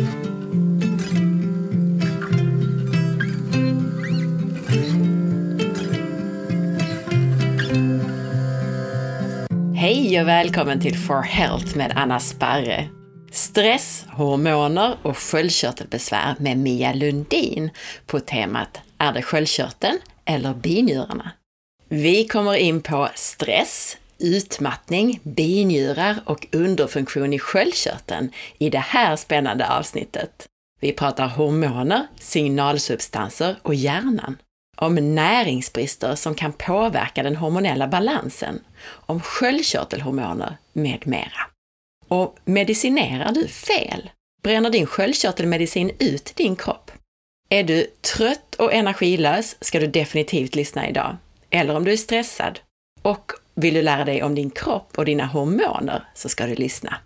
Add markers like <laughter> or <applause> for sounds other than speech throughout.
Hej och välkommen till For Health med Anna Sparre. Stress, hormoner och sköldkörtelbesvär med Mia Lundin på temat Är det sköldkörteln eller binjurarna? Vi kommer in på stress, utmattning, binjurar och underfunktion i sköldkörteln i det här spännande avsnittet. Vi pratar hormoner, signalsubstanser och hjärnan. Om näringsbrister som kan påverka den hormonella balansen, om sköldkörtelhormoner med mera. Och medicinerar du fel? Bränner din sköldkörtelmedicin ut din kropp? Är du trött och energilös ska du definitivt lyssna idag. Eller om du är stressad. Och vill du lära dig om din kropp och dina hormoner så ska du lyssna.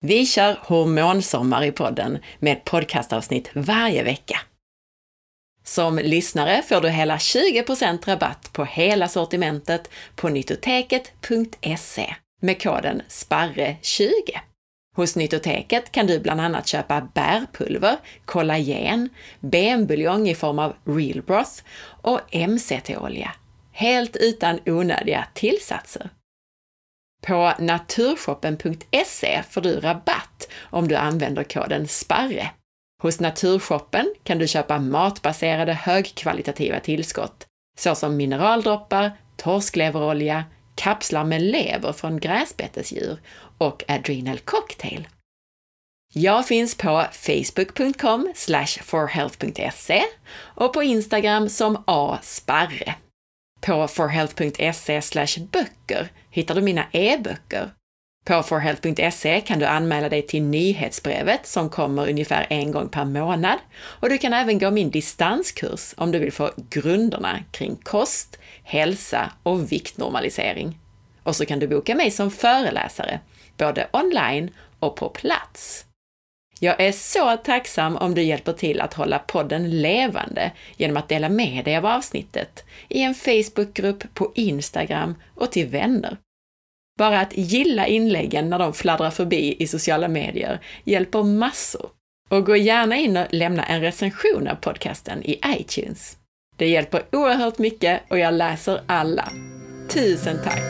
Vi kör hormonsommar i podden med ett podcastavsnitt varje vecka. Som lyssnare får du hela 20% rabatt på hela sortimentet på nyttoteket.se med koden SPARRE20. Hos Nyttoteket kan du bland annat köpa bärpulver, kollagen, benbuljong i form av real broth och MCT-olja, helt utan onödiga tillsatser. På naturshoppen.se får du rabatt om du använder koden SPARRE. Hos Naturshoppen kan du köpa matbaserade högkvalitativa tillskott såsom mineraldroppar, torskleverolja, kapslar med lever från gräsbetesdjur och Adrenal Cocktail. Jag finns på facebook.com forhealth.se och på Instagram som asparre. På forhealth.se böcker hittar du mina e-böcker. På forhealth.se kan du anmäla dig till nyhetsbrevet som kommer ungefär en gång per månad och du kan även gå min distanskurs om du vill få grunderna kring kost, hälsa och viktnormalisering. Och så kan du boka mig som föreläsare, både online och på plats. Jag är så tacksam om du hjälper till att hålla podden levande genom att dela med dig av avsnittet i en Facebookgrupp, på Instagram och till vänner. Bara att gilla inläggen när de fladdrar förbi i sociala medier hjälper massor. Och gå gärna in och lämna en recension av podcasten i iTunes. Det hjälper oerhört mycket och jag läser alla. Tusen tack!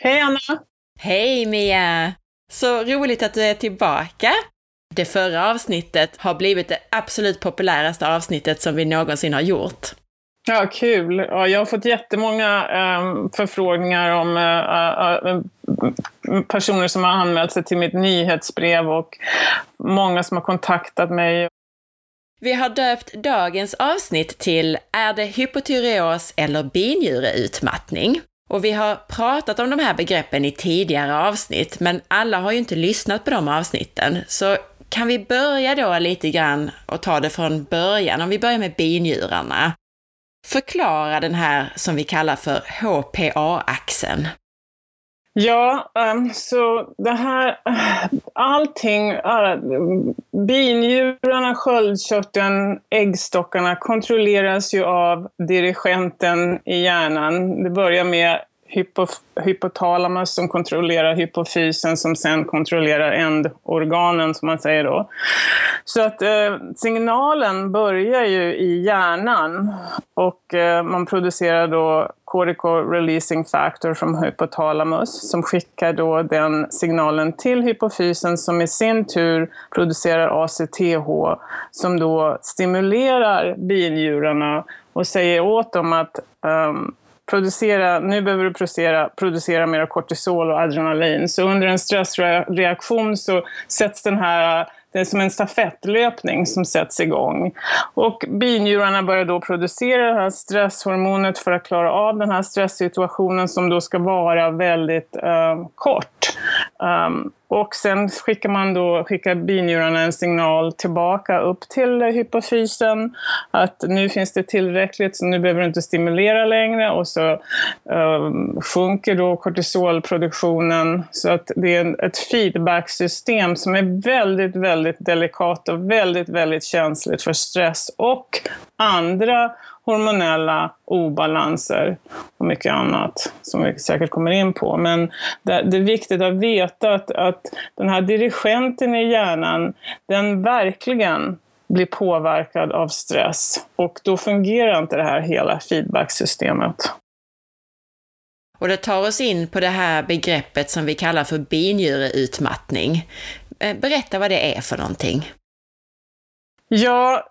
Hej Anna! Hej Mia! Så roligt att du är tillbaka! Det förra avsnittet har blivit det absolut populäraste avsnittet som vi någonsin har gjort. Ja, kul. Ja, jag har fått jättemånga um, förfrågningar om uh, uh, personer som har anmält sig till mitt nyhetsbrev och många som har kontaktat mig. Vi har döpt dagens avsnitt till Är det hypotyreos eller binjureutmattning? Och vi har pratat om de här begreppen i tidigare avsnitt, men alla har ju inte lyssnat på de avsnitten. Så kan vi börja då lite grann och ta det från början? Om vi börjar med binjurarna. Förklara den här som vi kallar för HPA-axeln. Ja, ehm, så det här, allting, eh, binjurarna, sköldkörteln, äggstockarna kontrolleras ju av dirigenten i hjärnan. Det börjar med hypotalamus som kontrollerar hypofysen som sen kontrollerar ändorganen som man säger då. Så att eh, signalen börjar ju i hjärnan och eh, man producerar då cortical releasing factor från hypotalamus som skickar då den signalen till hypofysen som i sin tur producerar ACTH som då stimulerar binjurarna och säger åt dem att um, producera, nu behöver du producera, producera mer kortisol och adrenalin. Så under en stressreaktion så sätts den här det är som en stafettlöpning som sätts igång. Och binjurarna börjar då producera det här stresshormonet för att klara av den här stresssituationen som då ska vara väldigt eh, kort. Um, och sen skickar man då, skickar binjurarna en signal tillbaka upp till hypofysen att nu finns det tillräckligt så nu behöver du inte stimulera längre. Och så um, sjunker då kortisolproduktionen. Så att det är ett feedbacksystem som är väldigt, väldigt delikat och väldigt, väldigt känsligt för stress och andra hormonella obalanser och mycket annat som vi säkert kommer in på. Men det, det är viktigt att veta att, att den här dirigenten i hjärnan, den verkligen blir påverkad av stress och då fungerar inte det här hela feedbacksystemet. Och det tar oss in på det här begreppet som vi kallar för binjureutmattning. Eh, berätta vad det är för någonting. Ja,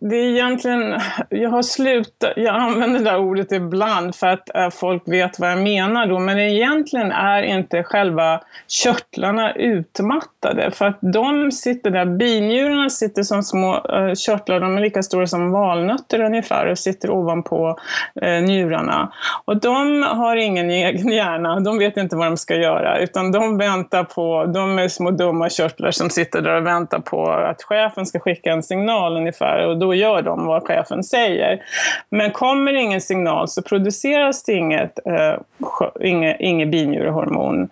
det är egentligen, jag har slutat, jag använder det där ordet ibland för att eh, folk vet vad jag menar då, men egentligen är inte själva körtlarna utmattade för att de sitter där, binjurarna sitter som små eh, körtlar, de är lika stora som valnötter ungefär och sitter ovanpå eh, njurarna. Och de har ingen egen hjärna, de vet inte vad de ska göra utan de väntar på, de är små dumma körtlar som sitter där och väntar på att chefen ska skicka en signal ungefär och då gör de vad chefen säger. Men kommer ingen signal så produceras det inget, eh, inget, inget binjurehormon.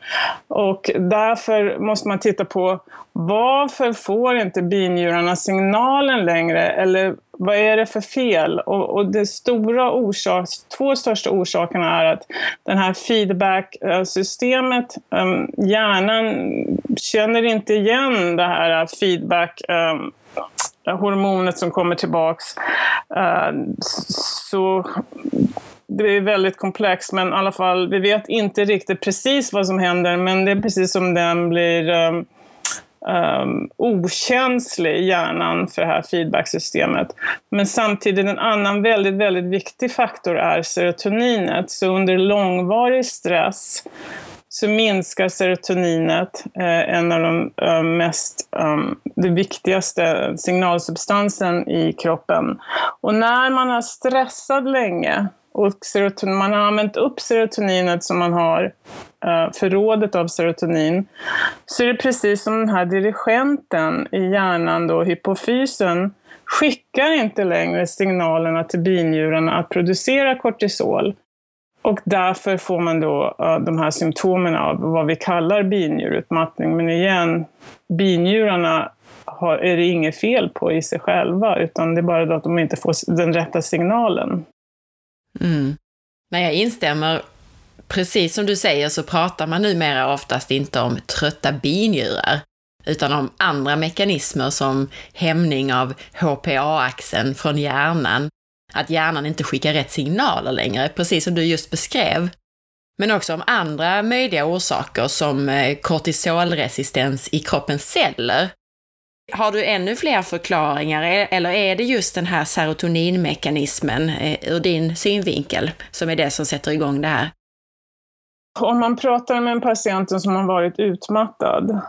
Och därför måste man titta på varför får inte binjurarna signalen längre? Eller vad är det för fel? Och, och det stora orsak, två största orsakerna är att det här feedback-systemet, eh, hjärnan känner inte igen det här feedback eh, hormonet som kommer tillbaks. Eh, så det är väldigt komplext, men i alla fall, vi vet inte riktigt precis vad som händer, men det är precis som den blir um, um, okänslig i hjärnan för det här feedbacksystemet. Men samtidigt en annan väldigt, väldigt viktig faktor är serotoninet. Så under långvarig stress så minskar serotoninet, eh, en av de eh, mest, um, det viktigaste signalsubstansen i kroppen. Och när man har stressat länge och serotonin, man har använt upp serotoninet som man har, eh, förrådet av serotonin, så är det precis som den här dirigenten i hjärnan, då, hypofysen, skickar inte längre signalerna till binjurarna att producera kortisol. Och därför får man då de här symptomen av vad vi kallar binjurutmattning. Men igen, binjurarna har, är det inget fel på i sig själva, utan det är bara då att de inte får den rätta signalen. Mm. Men jag instämmer. Precis som du säger så pratar man numera oftast inte om trötta binjurar, utan om andra mekanismer som hämning av HPA-axeln från hjärnan att hjärnan inte skickar rätt signaler längre, precis som du just beskrev. Men också om andra möjliga orsaker som eh, kortisolresistens i kroppens celler. Har du ännu fler förklaringar e-, eller är det just den här serotoninmekanismen eh, ur din synvinkel som är det som sätter igång det här? Om man pratar med en patient som har varit utmattad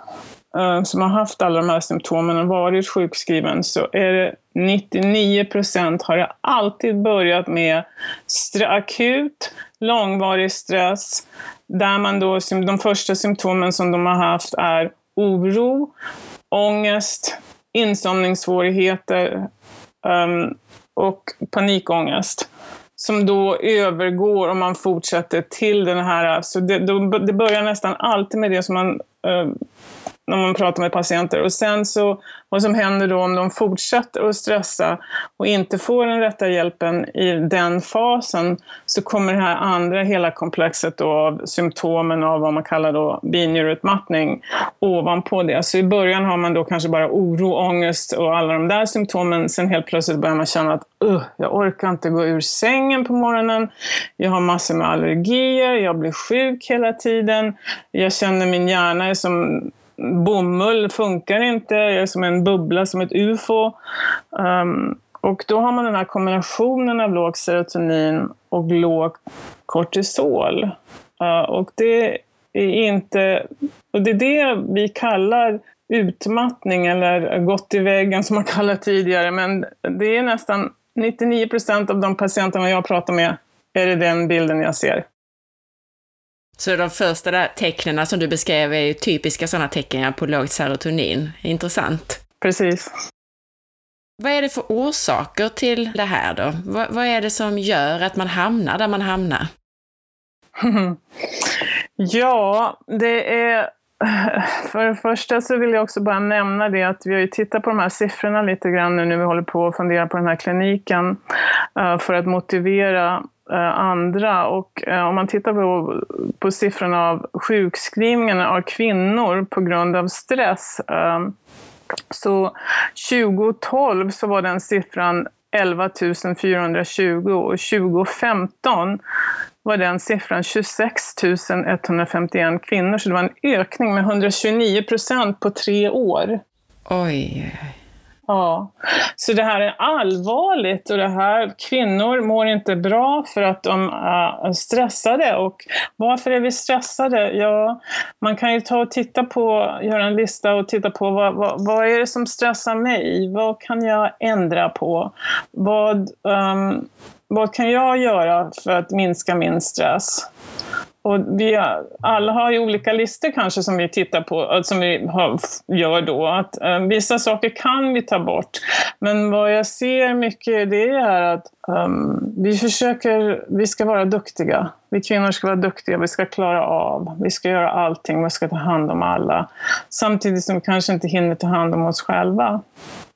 Eh, som har haft alla de här symptomen och varit sjukskriven så är det 99 procent har det alltid börjat med akut, långvarig stress där man då, de första symptomen som de har haft är oro, ångest, insomningssvårigheter um, och panikångest som då övergår om man fortsätter till den här, så det, det börjar nästan alltid med det som man uh, när man pratar med patienter. Och sen så, vad som händer då om de fortsätter att stressa och inte får den rätta hjälpen i den fasen, så kommer det här andra hela komplexet då av symptomen av vad man kallar då binjurutmattning ovanpå det. Så i början har man då kanske bara oro, ångest och alla de där symptomen. Sen helt plötsligt börjar man känna att uh, jag orkar inte gå ur sängen på morgonen. Jag har massor med allergier, jag blir sjuk hela tiden. Jag känner min hjärna är som bomull funkar inte, jag är som en bubbla, som ett ufo. Um, och då har man den här kombinationen av lågt serotonin och lågt kortisol. Uh, och det är inte... Och det är det vi kallar utmattning eller gått i väggen som man kallar tidigare. Men det är nästan 99 procent av de patienterna jag pratar med är det den bilden jag ser. Så de första där tecknen som du beskrev är ju typiska sådana tecken på lågt serotonin. Intressant. Precis. Vad är det för orsaker till det här då? Vad, vad är det som gör att man hamnar där man hamnar? <laughs> ja, det är <sighs> för det första så vill jag också bara nämna det att vi har ju tittat på de här siffrorna lite grann nu när vi håller på att fundera på den här kliniken uh, för att motivera Eh, andra. Och eh, om man tittar på, på siffrorna av sjukskrivningarna av kvinnor på grund av stress eh, så 2012 så var den siffran 11 420 och 2015 var den siffran 26 151 kvinnor, så det var en ökning med 129 procent på tre år. Oj. Ja, så det här är allvarligt och det här, kvinnor mår inte bra för att de eh, är stressade. Och varför är vi stressade? Ja, man kan ju ta och titta på, göra en lista och titta på vad, vad, vad är det som stressar mig? Vad kan jag ändra på? Vad, um, vad kan jag göra för att minska min stress? Och vi alla har ju olika listor kanske som vi tittar på, eh, som vi har, gör då. Att, eh, vissa saker kan vi ta bort. Men vad jag ser mycket det är att um, vi försöker, vi ska vara duktiga. Vi kvinnor ska vara duktiga, vi ska klara av, vi ska göra allting, vi ska ta hand om alla. Samtidigt som vi kanske inte hinner ta hand om oss själva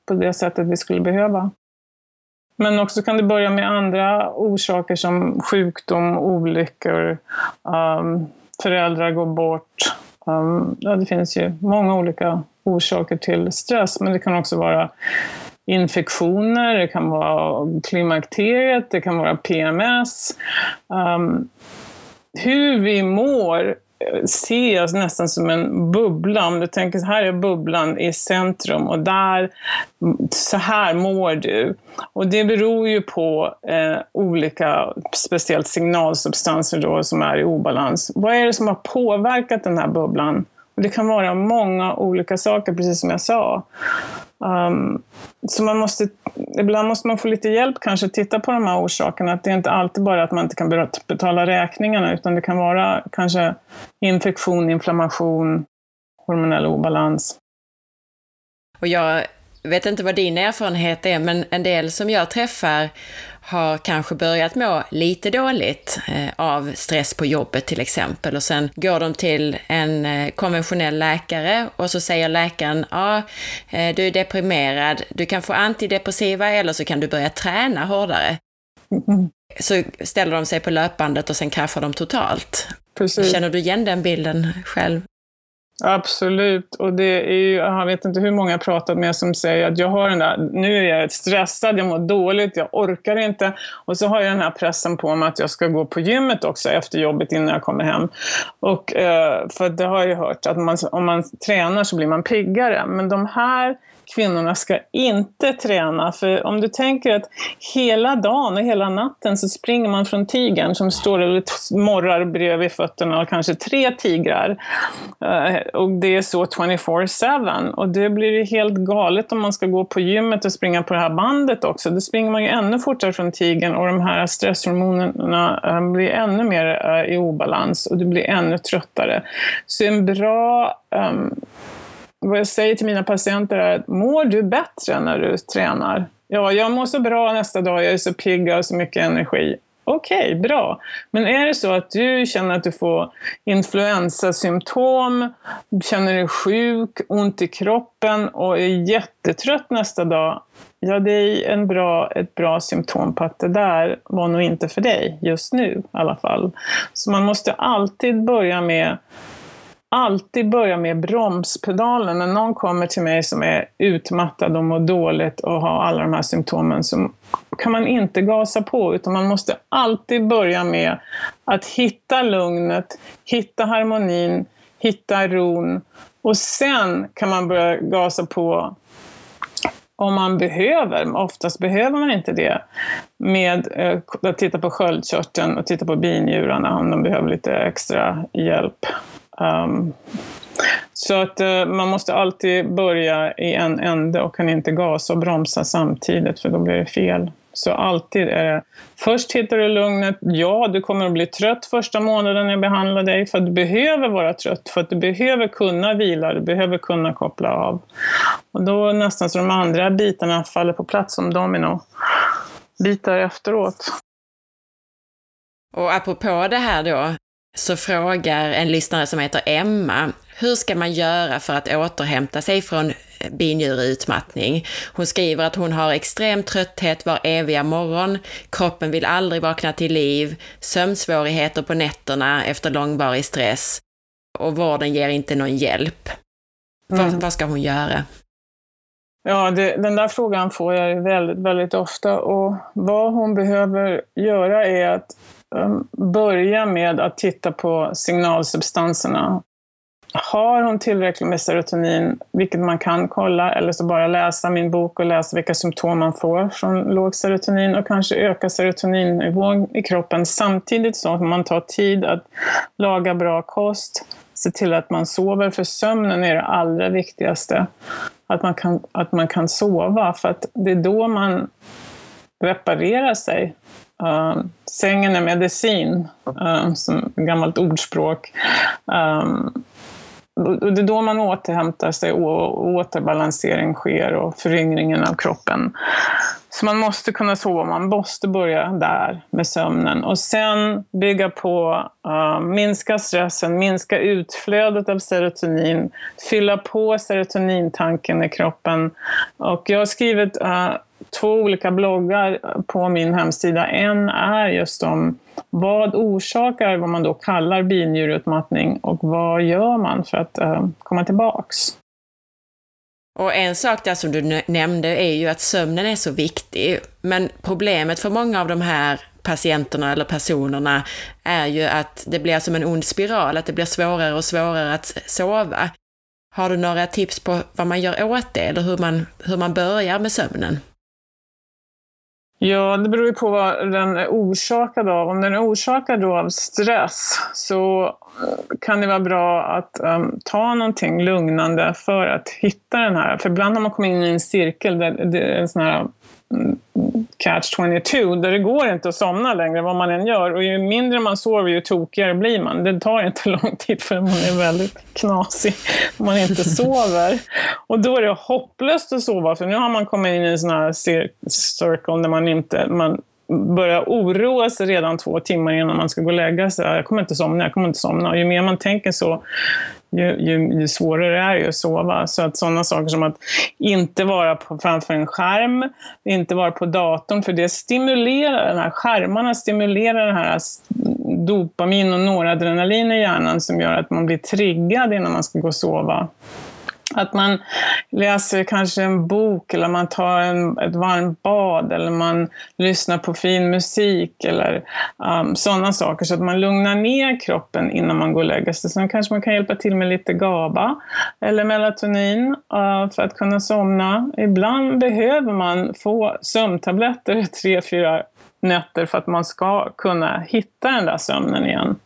på det sättet vi skulle behöva. Men också kan det börja med andra orsaker som sjukdom, olyckor, um, föräldrar går bort. Um, ja, det finns ju många olika orsaker till stress, men det kan också vara infektioner, det kan vara klimakteriet, det kan vara PMS. Um, ehm, hur vi mår ses nästan som en bubbla. Om du tänker så här är bubblan i centrum och där, så här mår du. Och det beror ju på eh, olika, speciellt signalsubstanser då som är i obalans. Vad är det som har påverkat den här bubblan? Det kan vara många olika saker, precis som jag sa. Um, så man måste, ibland måste man få lite hjälp kanske, titta på de här orsakerna. Att det är inte alltid bara att man inte kan betala räkningarna, utan det kan vara kanske infektion, inflammation, hormonell obalans. Och jag vet inte vad din erfarenhet är, men en del som jag träffar har kanske börjat må lite dåligt eh, av stress på jobbet till exempel och sen går de till en eh, konventionell läkare och så säger läkaren ja, eh, du är deprimerad, du kan få antidepressiva eller så kan du börja träna hårdare. Mm. Så ställer de sig på löpbandet och sen kraschar de totalt. Precis. Känner du igen den bilden själv? Absolut, och det är ju, jag vet inte hur många jag pratat med som säger att jag har den där, nu är jag stressad, jag mår dåligt, jag orkar inte. Och så har jag den här pressen på mig att jag ska gå på gymmet också efter jobbet innan jag kommer hem. Och, eh, för det har jag ju hört, att man, om man tränar så blir man piggare. Men de här kvinnorna ska inte träna. För om du tänker att hela dagen och hela natten så springer man från tigern som står och morrar bredvid fötterna och kanske tre tigrar. Eh, och det är så 24-7. Och det blir ju helt galet om man ska gå på gymmet och springa på det här bandet också. Då springer man ju ännu fortare från tigern och de här stresshormonerna eh, blir ännu mer eh, i obalans och du blir ännu tröttare. Så en bra um, vad jag säger till mina patienter är att mår du bättre när du tränar? Ja, jag mår så bra nästa dag, jag är så pigg och har så mycket energi. Okej, okay, bra. Men är det så att du känner att du får influensasymptom, känner dig sjuk, ont i kroppen och är jättetrött nästa dag, ja det är en bra, ett bra symptom på att det där var nog inte för dig just nu i alla fall. Så man måste alltid börja med alltid börja med bromspedalen. När någon kommer till mig som är utmattad och mår dåligt och har alla de här symptomen så kan man inte gasa på utan man måste alltid börja med att hitta lugnet, hitta harmonin, hitta ron och sen kan man börja gasa på om man behöver, oftast behöver man inte det, med eh, att titta på sköldkörteln och titta på binjurarna om de behöver lite extra hjälp. Um, så att uh, man måste alltid börja i en ände och kan inte gasa och bromsa samtidigt för då blir det fel. Så alltid är det, först hittar du lugnet. Ja, du kommer att bli trött första månaden jag behandlar dig för att du behöver vara trött, för att du behöver kunna vila, du behöver kunna koppla av. Och då nästan så de andra bitarna faller på plats som domino. Bitar efteråt. Och apropå det här då, så frågar en lyssnare som heter Emma, hur ska man göra för att återhämta sig från binjureutmattning? Hon skriver att hon har extrem trötthet var eviga morgon, kroppen vill aldrig vakna till liv, sömnsvårigheter på nätterna efter långvarig stress och vården ger inte någon hjälp. Mm. Vad, vad ska hon göra? Ja, det, den där frågan får jag väldigt, väldigt ofta och vad hon behöver göra är att Ehm, börja med att titta på signalsubstanserna. Har hon tillräckligt med serotonin, vilket man kan kolla, eller så bara läsa min bok och läsa vilka symptom man får från låg serotonin och kanske öka serotoninnivån i kroppen samtidigt som man tar tid att laga bra kost, se till att man sover, för sömnen är det allra viktigaste. Att man kan, att man kan sova, för att det är då man reparerar sig. Uh, sängen är medicin, uh, som ett gammalt ordspråk. Um, och det är då man återhämtar sig och återbalansering sker och föryngringen av kroppen. Så man måste kunna sova, man måste börja där med sömnen och sen bygga på, uh, minska stressen, minska utflödet av serotonin, fylla på serotonintanken i kroppen. Och jag har skrivit uh, två olika bloggar på min hemsida. En är just om vad orsakar vad man då kallar binjureutmattning och vad gör man för att eh, komma tillbaks? Och en sak där som du nämnde är ju att sömnen är så viktig. Men problemet för många av de här patienterna eller personerna är ju att det blir som en ond spiral, att det blir svårare och svårare att sova. Har du några tips på vad man gör åt det, eller hur man, hur man börjar med sömnen? Ja, det beror ju på vad den är orsakad av. Om den är orsakad av stress så eh, kan det vara bra att um, ta någonting lugnande för att hitta den här. För ibland har man kommit in i en cirkel där det är en sån här catch 22 där det går inte att somna längre vad man än gör. Och ju mindre man sover ju tokigare blir man. Det tar inte <laughs> lång tid för man är väldigt knasig om man inte <laughs> sover. Och då är det hopplöst att sova för nu har man kommit in i en sån här circle där man inte man börjar oroa sig redan två timmar innan man ska gå och lägga sig. Jag kommer inte somna, jag kommer inte somna. Och ju mer man tänker så, ju, ju, ju svårare är det att sova. Så att sådana saker som att inte vara på, framför en skärm, inte vara på datorn, för det stimulerar, den här skärmarna stimulerar den här dopamin och noradrenalin i hjärnan som gör att man blir triggad innan man ska gå och sova. Att man läser kanske en bok eller man tar en, ett varmt bad eller man lyssnar på fin musik eller um, sådana saker så att man lugnar ner kroppen innan man går och lägger sig. Sen kanske man kan hjälpa till med lite GABA eller melatonin uh, för att kunna somna. Ibland behöver man få sömntabletter <laughs> tre, fyra nätter för att man ska kunna hitta den där sömnen igen.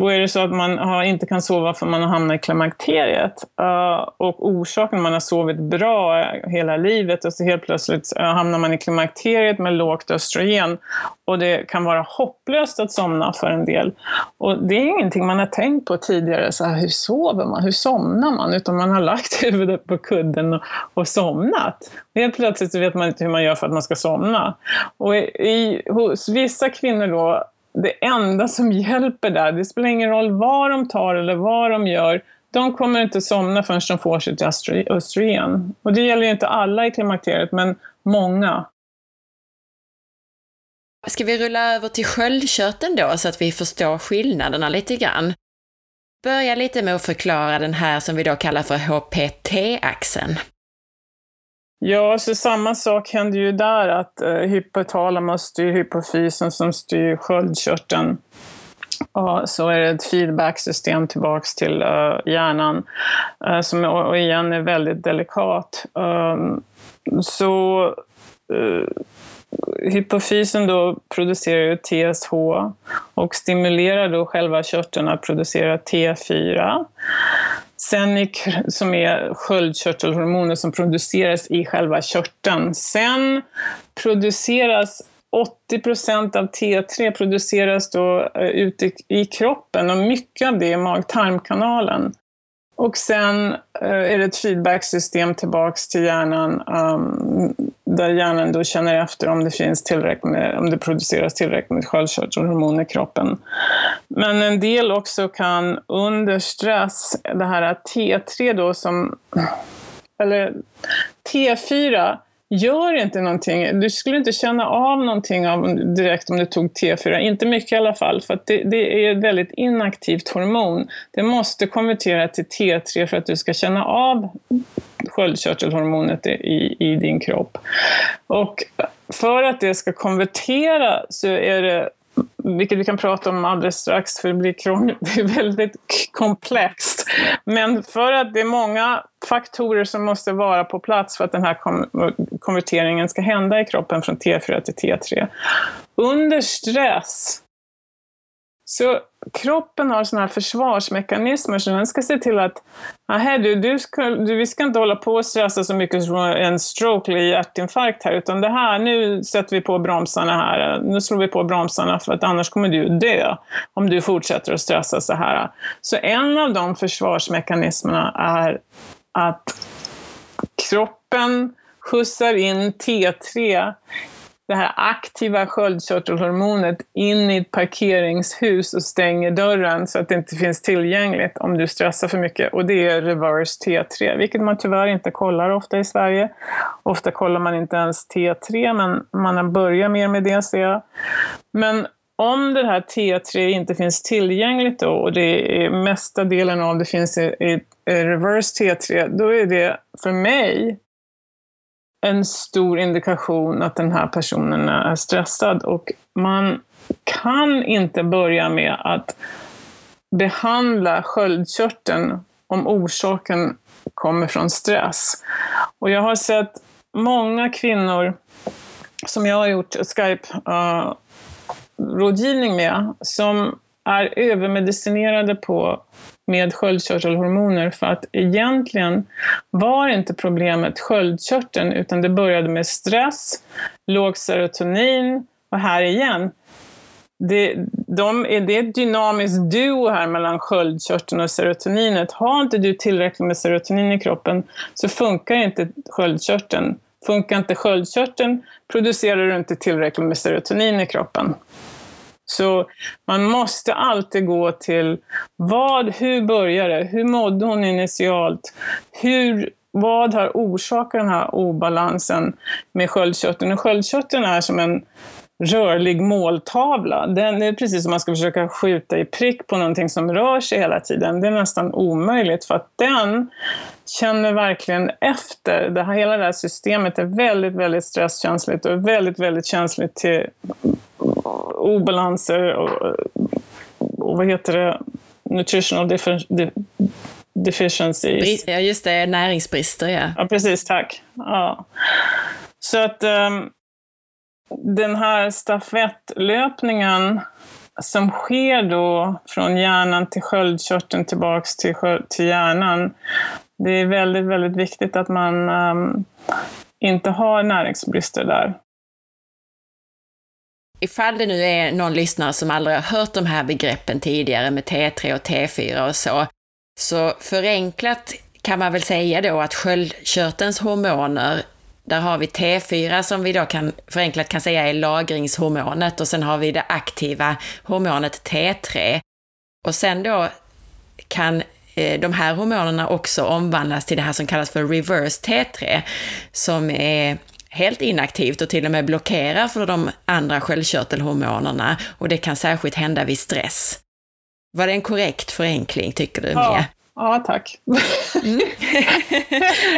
Och är det så att man har, inte kan sova för man har hamnat i klimakteriet uh, och orsaken man har sovit bra hela livet och så helt plötsligt uh, hamnar man i klimakteriet med lågt östrogen och det kan vara hopplöst att somna för en del. Och det är ingenting man har tänkt på tidigare, så här, hur sover man, hur somnar man? Utan man har lagt <laughs> huvudet på kudden och, och somnat. Och helt plötsligt så vet man inte hur man gör för att man ska somna. Och i, i, hos vissa kvinnor då det enda som hjälper där, det spelar ingen roll vad de tar eller vad de gör, de kommer inte somna förrän de får sitt östrogen. Och det gäller ju inte alla i klimakteriet, men många. Ska vi rulla över till sköldkörteln då, så att vi förstår skillnaderna lite grann? Börja lite med att förklara den här som vi då kallar för HPT-axeln. Ja, så samma sak händer ju där att eh, hypotalamus styr hypofysen som styr sköldkörteln. Och så är det ett feedbacksystem tillbaks till uh, hjärnan uh, som och igen är väldigt delikat. Um, så eh, uh, hypofysen då producerar ju TSH och stimulerar då själva körteln att producera T4. Sen som är sköldkörtelhormoner som produceras i själva körteln. Sen produceras 80 procent av T3 produceras då eh, ute i kroppen och mycket av det är mag-tarmkanalen. Och sen eh, är det ett feedbacksystem tillbaks till hjärnan um, där hjärnan då känner efter om det, finns tillräckligt med, om det produceras tillräckligt med sköldkörtelhormon i kroppen. Men en del också kan under stress, det här T3 då som, eller T4 gör inte någonting. Du skulle inte känna av någonting av, direkt om du tog T4, inte mycket i alla fall, för det, det, är ett väldigt inaktivt hormon. Det måste konvertera till T3 för att du ska känna av sköldkörtelhormonet i, i din kropp. Och för att det ska konvertera så är det vilket vi kan prata om alldeles strax, för det blir krångligt. <laughs> Det är väldigt komplext. Men för att det är många faktorer som måste vara på plats för att den här konverteringen ska hända i kroppen från T4 till T3. Under stress så kroppen har sådana här försvarsmekanismer så den ska se till att “Nähä, du, du ska, du, vi ska inte hålla på och stressa så mycket som en stroke eller hjärtinfarkt här, utan det här, nu sätter vi på bromsarna här, nu slår vi på bromsarna för att annars kommer du dö om du fortsätter att stressa så här. Så en av de försvarsmekanismerna är att kroppen skjutsar in T3 det här aktiva sköldkörtelhormonet in i ett parkeringshus och stänger dörren så att det inte finns tillgängligt om du stressar för mycket. Och det är reverse T3, vilket man tyvärr inte kollar ofta i Sverige. Ofta kollar man inte ens T3, men man har börjat mer med det ser jag. Men om det här T3 inte finns tillgängligt då och det är mesta delen av det finns i, i reverse T3, då är det för mig en stor indikation att den här personen är stressad. Och man kan inte börja med att behandla sköldkörteln om orsaken kommer från stress. Och jag har sett många kvinnor som jag har gjort Skype-rådgivning eh, uh, med som är övermedicinerade på med sköldkörtelhormoner för att egentligen var inte problemet sköldkörteln utan det började med stress, låg serotonin och här igen, det, de, det är ett dynamiskt duo här mellan sköldkörteln och serotoninet. Har inte du tillräckligt med serotonin i kroppen så funkar inte sköldkörteln. Funkar inte sköldkörteln producerar du inte tillräckligt med serotonin i kroppen. Så man måste alltid gå till vad, hur började det? Hur mådde hon initialt? Hur, vad har orsakat den här obalansen med sköldkörteln? Och sköldkörteln är som en rörlig måltavla. Den är precis som man ska försöka skjuta i prick på någonting som rör sig hela tiden. Det är nästan omöjligt för att den känner verkligen efter. Det här, hela det här systemet är väldigt, väldigt stresskänsligt och väldigt, väldigt känsligt till obalanser och, och vad heter det, nutritional defi deficiencies. Ja, just det, näringsbrister ja. Ja, precis, tack. Ja. Så att um, den här stafettlöpningen som sker då från hjärnan till sköldkörteln tillbaks till, till hjärnan. Det är väldigt, väldigt viktigt att man um, inte har näringsbrister där. Ifall det nu är någon lyssnare som aldrig har hört de här begreppen tidigare med T3 och T4 och så, så förenklat kan man väl säga då att sköldkörtelns hormoner, där har vi T4 som vi då kan förenklat kan säga är lagringshormonet och sen har vi det aktiva hormonet T3. Och sen då kan eh, de här hormonerna också omvandlas till det här som kallas för reverse T3, som är helt inaktivt och till och med blockerar för de andra sköldkörtelhormonerna och det kan särskilt hända vid stress. Var det en korrekt förenkling, tycker du, ja. Mia? Ja, tack. Mm.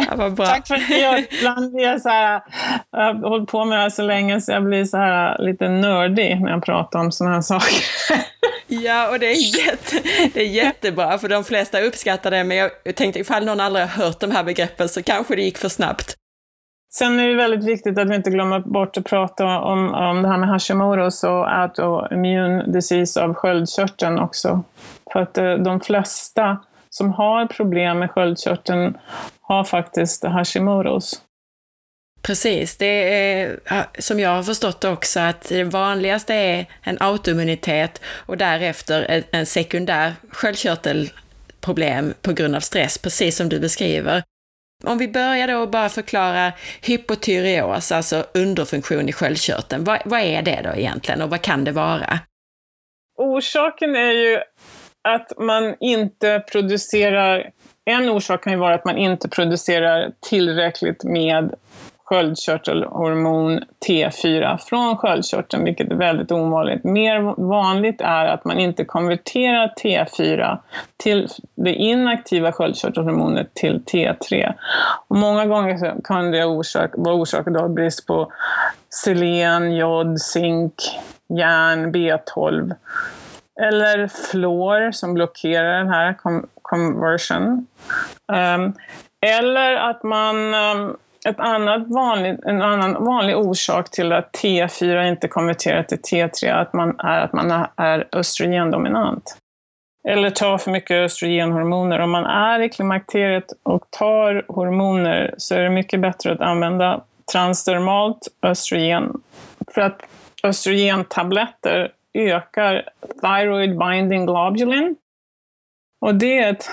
<laughs> ja, bra. Tack för att jag ibland blir så här, jag har hållit på med det här så länge så jag blir så här lite nördig när jag pratar om sådana här saker. Ja, och det är, jätte, det är jättebra, för de flesta uppskattar det, men jag tänkte ifall någon aldrig har hört de här begreppen så kanske det gick för snabbt. Sen är det väldigt viktigt att vi inte glömmer bort att prata om, om det här med Hashimoto's och autoimmune disease av sköldkörteln också. För att eh, de flesta som har problem med sköldkörteln har faktiskt Hashimoto's. Precis, det är som jag har förstått det också att det vanligaste är en autoimmunitet och därefter en sekundär sköldkörtelproblem på grund av stress, precis som du beskriver. Om vi börjar då bara förklara hypotyreos, alltså underfunktion i sköldkörteln. Vad, vad är det då egentligen och vad kan det vara? Orsaken är ju att man inte producerar, en orsak kan ju vara att man inte producerar tillräckligt med sköldkörtelhormon T4 från sköldkörteln, vilket är väldigt ovanligt. Mer vanligt är att man inte konverterar T4 till det inaktiva sköldkörtelhormonet till T3. Och många gånger kan det orsak, vara orsakat av brist på selen, jod, zink, järn, B12 eller fluor som blockerar den här conversion. Um, eller att man um, ett annat vanlig, en annan vanlig orsak till att T4 inte konverterar till T3 att man är att man är östrogendominant. Eller tar för mycket östrogenhormoner. Om man är i klimakteriet och tar hormoner så är det mycket bättre att använda transdermalt östrogen. För att östrogentabletter ökar thyroid binding globulin. Och det är ett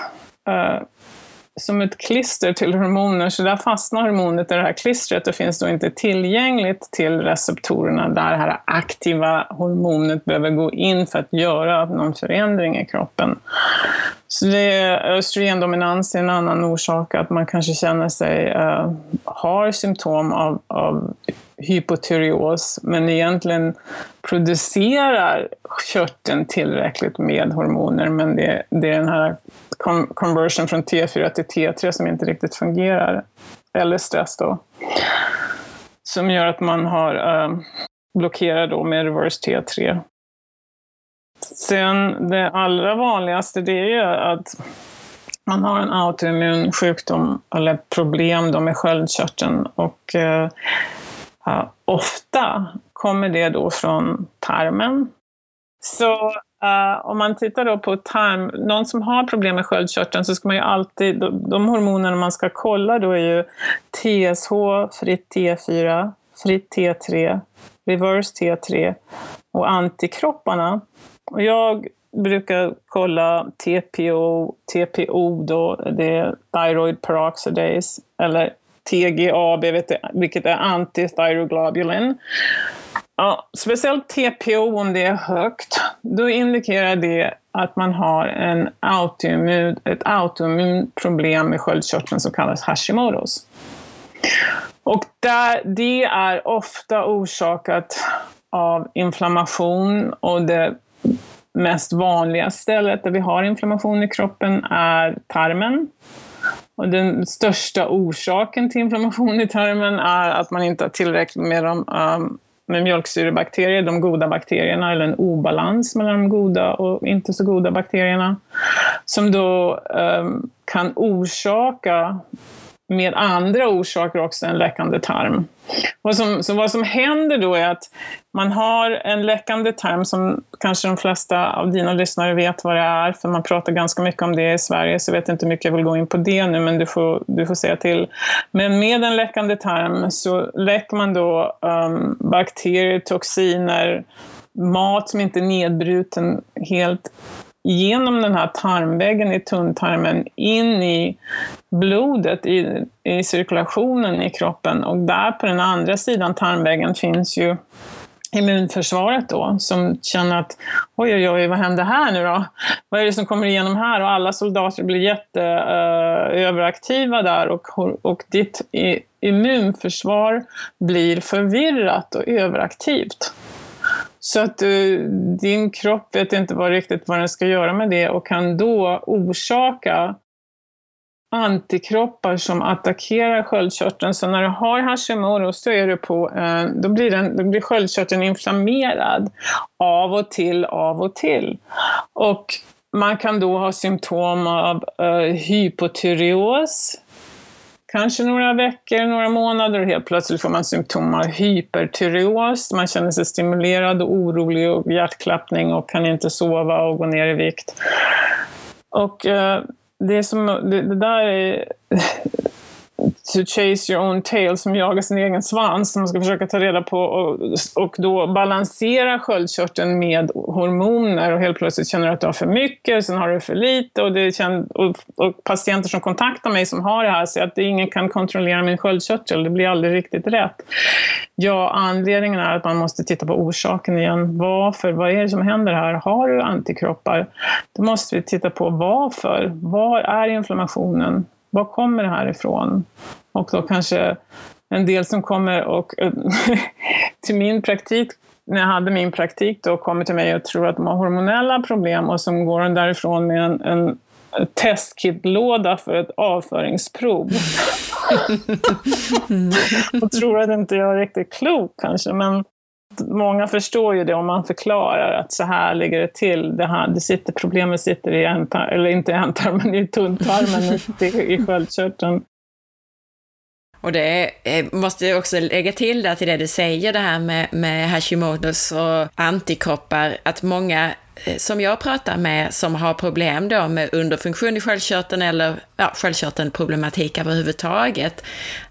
uh, som ett klister till hormoner, så där fastnar hormonet i det här klistret och finns då inte tillgängligt till receptorerna där det här aktiva hormonet behöver gå in för att göra någon förändring i kroppen. Så det är östrogendominans är en annan orsak, att man kanske känner sig, uh, har symptom av, av hypotyreos, men egentligen producerar körteln tillräckligt med hormoner, men det, det är den här conversion från T4 till T3 som inte riktigt fungerar. Eller stress då. Som gör att man har uh, blockerar då med reverse T3. Sen det allra vanligaste det är ju att man har en autoimmun sjukdom eller problem då med sköldkörteln och eh, ofta kommer det då från tarmen. Så Uh, om man tittar då på tarm, någon som har problem med sköldkörteln så ska man ju alltid, de, de hormonerna man ska kolla då är ju TSH, fritt T4, fritt T3, reverse T3 och antikropparna. Och jag brukar kolla TPO, TPO då, det är thyroid peroxidase, eller TGAB, vilket är antithyroglobulin. Ja, speciellt TPO om det är högt, då indikerar det att man har en autoimmun, ett autoimmun problem med sköldkörteln som kallas Hashimotos. Och där, det är ofta orsakat av inflammation och det mest vanliga stället där vi har inflammation i kroppen är tarmen. Och den största orsaken till inflammation i tarmen är att man inte har tillräckligt med de um, med mjölksyrebakterier, de goda bakterierna, eller en obalans mellan de goda och inte så goda bakterierna, som då um, kan orsaka med andra orsaker också än läckande tarm. Vad som, så vad som händer då är att man har en läckande tarm som kanske de flesta av dina lyssnare vet vad det är, för man pratar ganska mycket om det i Sverige, så jag vet inte hur mycket jag vill gå in på det nu, men du får, du får säga till. Men med en läckande tarm så läcker man då um, bakterier, toxiner, mat som inte är nedbruten helt genom den här tarmväggen i tunntarmen in i blodet, i, i cirkulationen i kroppen. Och där på den andra sidan tarmväggen finns ju immunförsvaret då, som känner att oj, oj, oj, vad händer här nu då? Vad är det som kommer igenom här? Och alla soldater blir jätteöveraktiva eh, uh, där och, och ditt immunförsvar blir förvirrat och överaktivt. Så att uh, din kropp vet inte vad, riktigt vad den ska göra med det och kan då orsaka antikroppar som attackerar sköldkörteln. Så när du har Hashimoto så är du på, eh, då, blir den, då blir sköldkörteln inflammerad av och till, av och till. Och man kan då ha symptom av uh, hypotyreos, kanske några veckor, några månader och helt plötsligt får man symptom av hypertyreos. Man känner sig stimulerad och orolig och hjärtklappning och kan inte sova och gå ner i vikt. Och eh, det, som, det, det där är to chase your own tail, som jagar sin egen svans, som man ska försöka ta reda på och, och då balansera sköldkörteln med hormoner och helt plötsligt känner du att du har för mycket, sen har du för lite och, det känd, och, och patienter som kontaktar mig som har det här säger att ingen kan kontrollera min sköldkörtel, det blir aldrig riktigt rätt. Ja, anledningen är att man måste titta på orsaken igen. Varför? Vad är det som händer här? Har du antikroppar? Då måste vi titta på varför. Var är inflammationen? Var kommer det här ifrån? Och då kanske en del som kommer och <laughs> till min praktik, när jag hade min praktik då, kommer till mig och tror att de har hormonella problem och som går därifrån med en, en testkitlåda för ett avföringsprov. <laughs> och tror att inte jag är riktigt klok kanske, men många förstår ju det om man förklarar att så här ligger det till. Det, här, det sitter, problemet sitter i ändtarmen, eller inte i ändtarmen, i tunntarmen, <laughs> i sköldkörteln. Och det eh, måste jag också lägga till där till det du säger, det här med, med Hashimotos och antikroppar, att många eh, som jag pratar med som har problem då med underfunktion i sköldkörteln eller ja, sköldkörtelproblematik överhuvudtaget,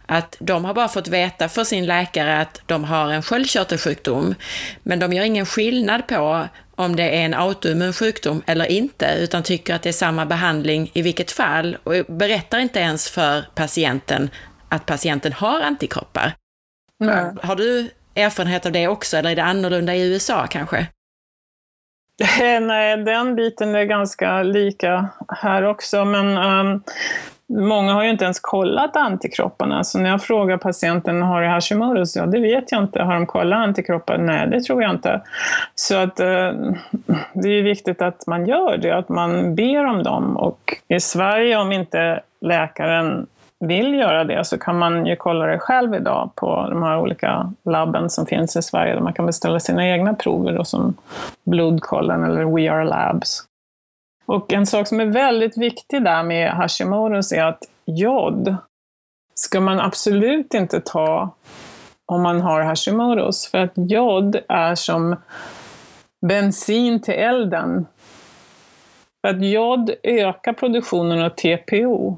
att de har bara fått veta för sin läkare att de har en sköldkörtelsjukdom, men de gör ingen skillnad på om det är en autoimmun sjukdom eller inte, utan tycker att det är samma behandling i vilket fall och berättar inte ens för patienten att patienten har antikroppar. Nej. Har du erfarenhet av det också, eller är det annorlunda i USA kanske? Nej, den biten är ganska lika här också, men um, många har ju inte ens kollat antikropparna. Så när jag frågar patienten, har du Hashimoto's? Ja, det vet jag inte. Har de kollat antikroppar? Nej, det tror jag inte. Så att uh, det är viktigt att man gör det, att man ber om dem. Och i Sverige, om inte läkaren vill göra det så kan man ju kolla det själv idag på de här olika labben som finns i Sverige där man kan beställa sina egna prover då, som Blodkollen eller We Are Labs. Och en sak som är väldigt viktig där med Hashimoto's är att jod ska man absolut inte ta om man har Hashimoto's. För att jod är som bensin till elden. För att jod ökar produktionen av TPO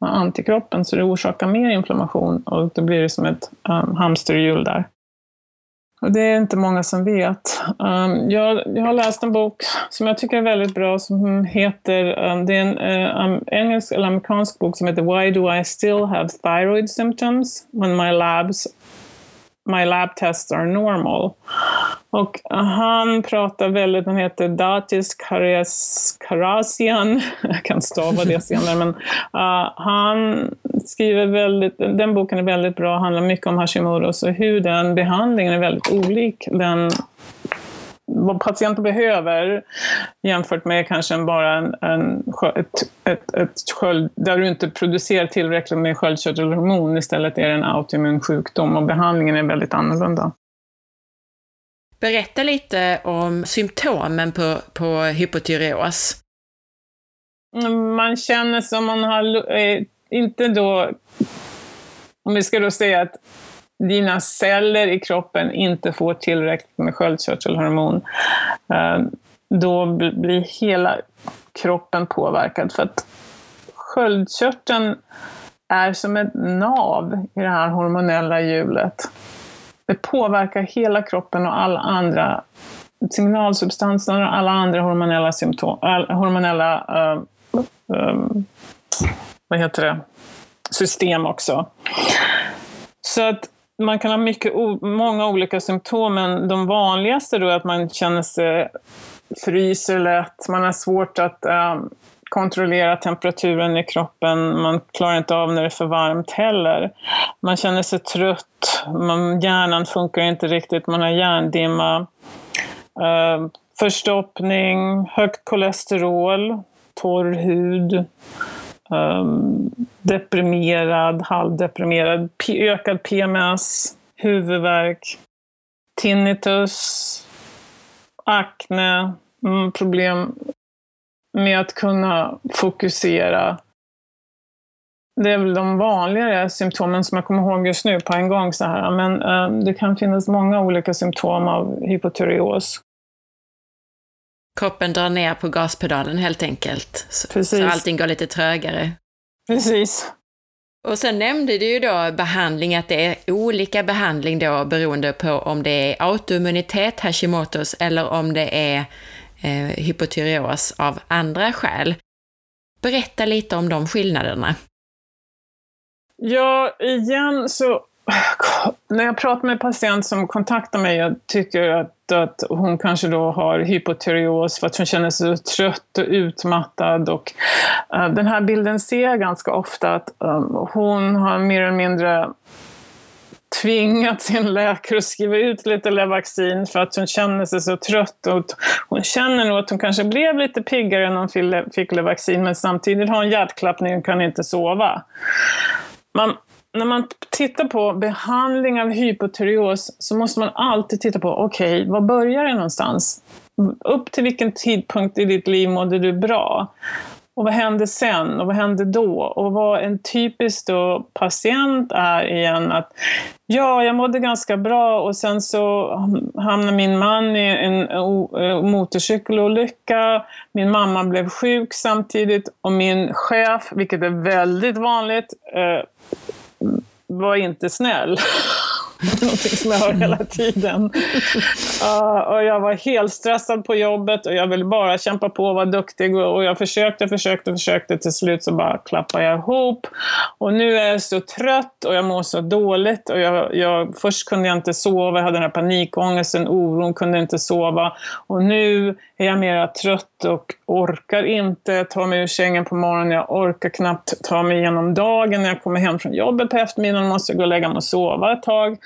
med antikroppen så det orsakar mer inflammation och då blir det som ett um, hamsterhjul där. Och det är inte många som vet. Um, jag, jag, har läst en bok som jag tycker är väldigt bra som heter, um, det är en uh, engelsk eller amerikansk bok som heter Why do I still have thyroid symptoms when my labs My lab tests are normal. Och han pratar väldigt, han heter Datis Karasian, <laughs> jag kan stava det senare, men uh, han skriver väldigt, den boken är väldigt bra, handlar mycket om Hashimoto, och hur den behandlingen är väldigt olik den vad patienten behöver jämfört med kanske bara en, en, ett, ett, ett sköld, där du inte producerar tillräckligt med sköldkörtelhormon. Istället är det en autoimmun sjukdom och behandlingen är väldigt annorlunda. Berätta lite om symptomen på, på hypotyreos. Man känner som man har, eh, inte då, om vi ska då säga att dina celler i kroppen inte får tillräckligt med sköldkörtelhormon, eh, då blir hela kroppen påverkad. För att sköldkörteln är som ett nav i det här hormonella hjulet. Det påverkar hela kroppen och alla andra signalsubstanser och alla andra hormonella symptom, hormonella uh, um, vad heter det? system också. Så att man kan ha mycket, många olika symptom, men de vanligaste då är att man känner sig fryser lätt, man har svårt att äh, kontrollera temperaturen i kroppen, man klarar inte av när det är för varmt heller. Man känner sig trött, man, hjärnan funkar inte riktigt, man har hjärndimma, äh, förstoppning, högt kolesterol, torr hud, um, deprimerad, halvdeprimerad, ökad PMS, huvudvärk, tinnitus, akne, mm, problem med att kunna fokusera. Det är väl de vanligare symptomen som jag kommer ihåg just nu på en gång. Så här. Men um, det kan finnas många olika symptom av hypotyreos. Kroppen drar ner på gaspedalen helt enkelt. Så, så allting går lite trögare. Precis. Och sen nämnde du ju då behandling, att det är olika behandling då beroende på om det är autoimmunitet, Hashimotos, eller om det är eh, hypotyreos av andra skäl. Berätta lite om de skillnaderna. Ja, igen så när jag pratar med patient som kontaktar mig och tycker att, att hon kanske då har hypotyreos för att hon känner sig trött och utmattad. Och, uh, den här bilden ser jag ganska ofta att um, hon har mer eller mindre tvingat sin läkare att skriva ut lite Levaxin för att hon känner sig så trött. Och hon känner nog att hon kanske blev lite piggare när hon fick Levaxin men samtidigt har hon hjärtklappning och kan inte sova. Man, när man tittar på behandling av hypotyreos så måste man alltid titta på, okej, okay, var börjar det någonstans? Upp till vilken tidpunkt i ditt liv mådde du bra? Och vad hände sen? Och vad hände då? Och vad en typisk då patient är igen att ja, jag mådde ganska bra och sen så hamnade min man i en eh, motorcykelolycka. Min mamma blev sjuk samtidigt och min chef, vilket är väldigt vanligt, eh, var inte snäll. <laughs> Någonting som jag hör hela tiden. Uh, och jag var helt stressad på jobbet och jag ville bara kämpa på och vara duktig. Och jag försökte, försökte, försökte. Till slut så bara klappade jag ihop. Och nu är jag så trött och jag mår så dåligt. Och jag, jag, först kunde jag inte sova, jag hade den här panikångesten, oron, kunde inte sova. Och nu är jag mera trött och orkar inte ta mig ur sängen på morgonen. Jag orkar knappt ta mig igenom dagen. När jag kommer hem från jobbet på eftermiddagen måste jag gå och lägga mig och sova ett tag.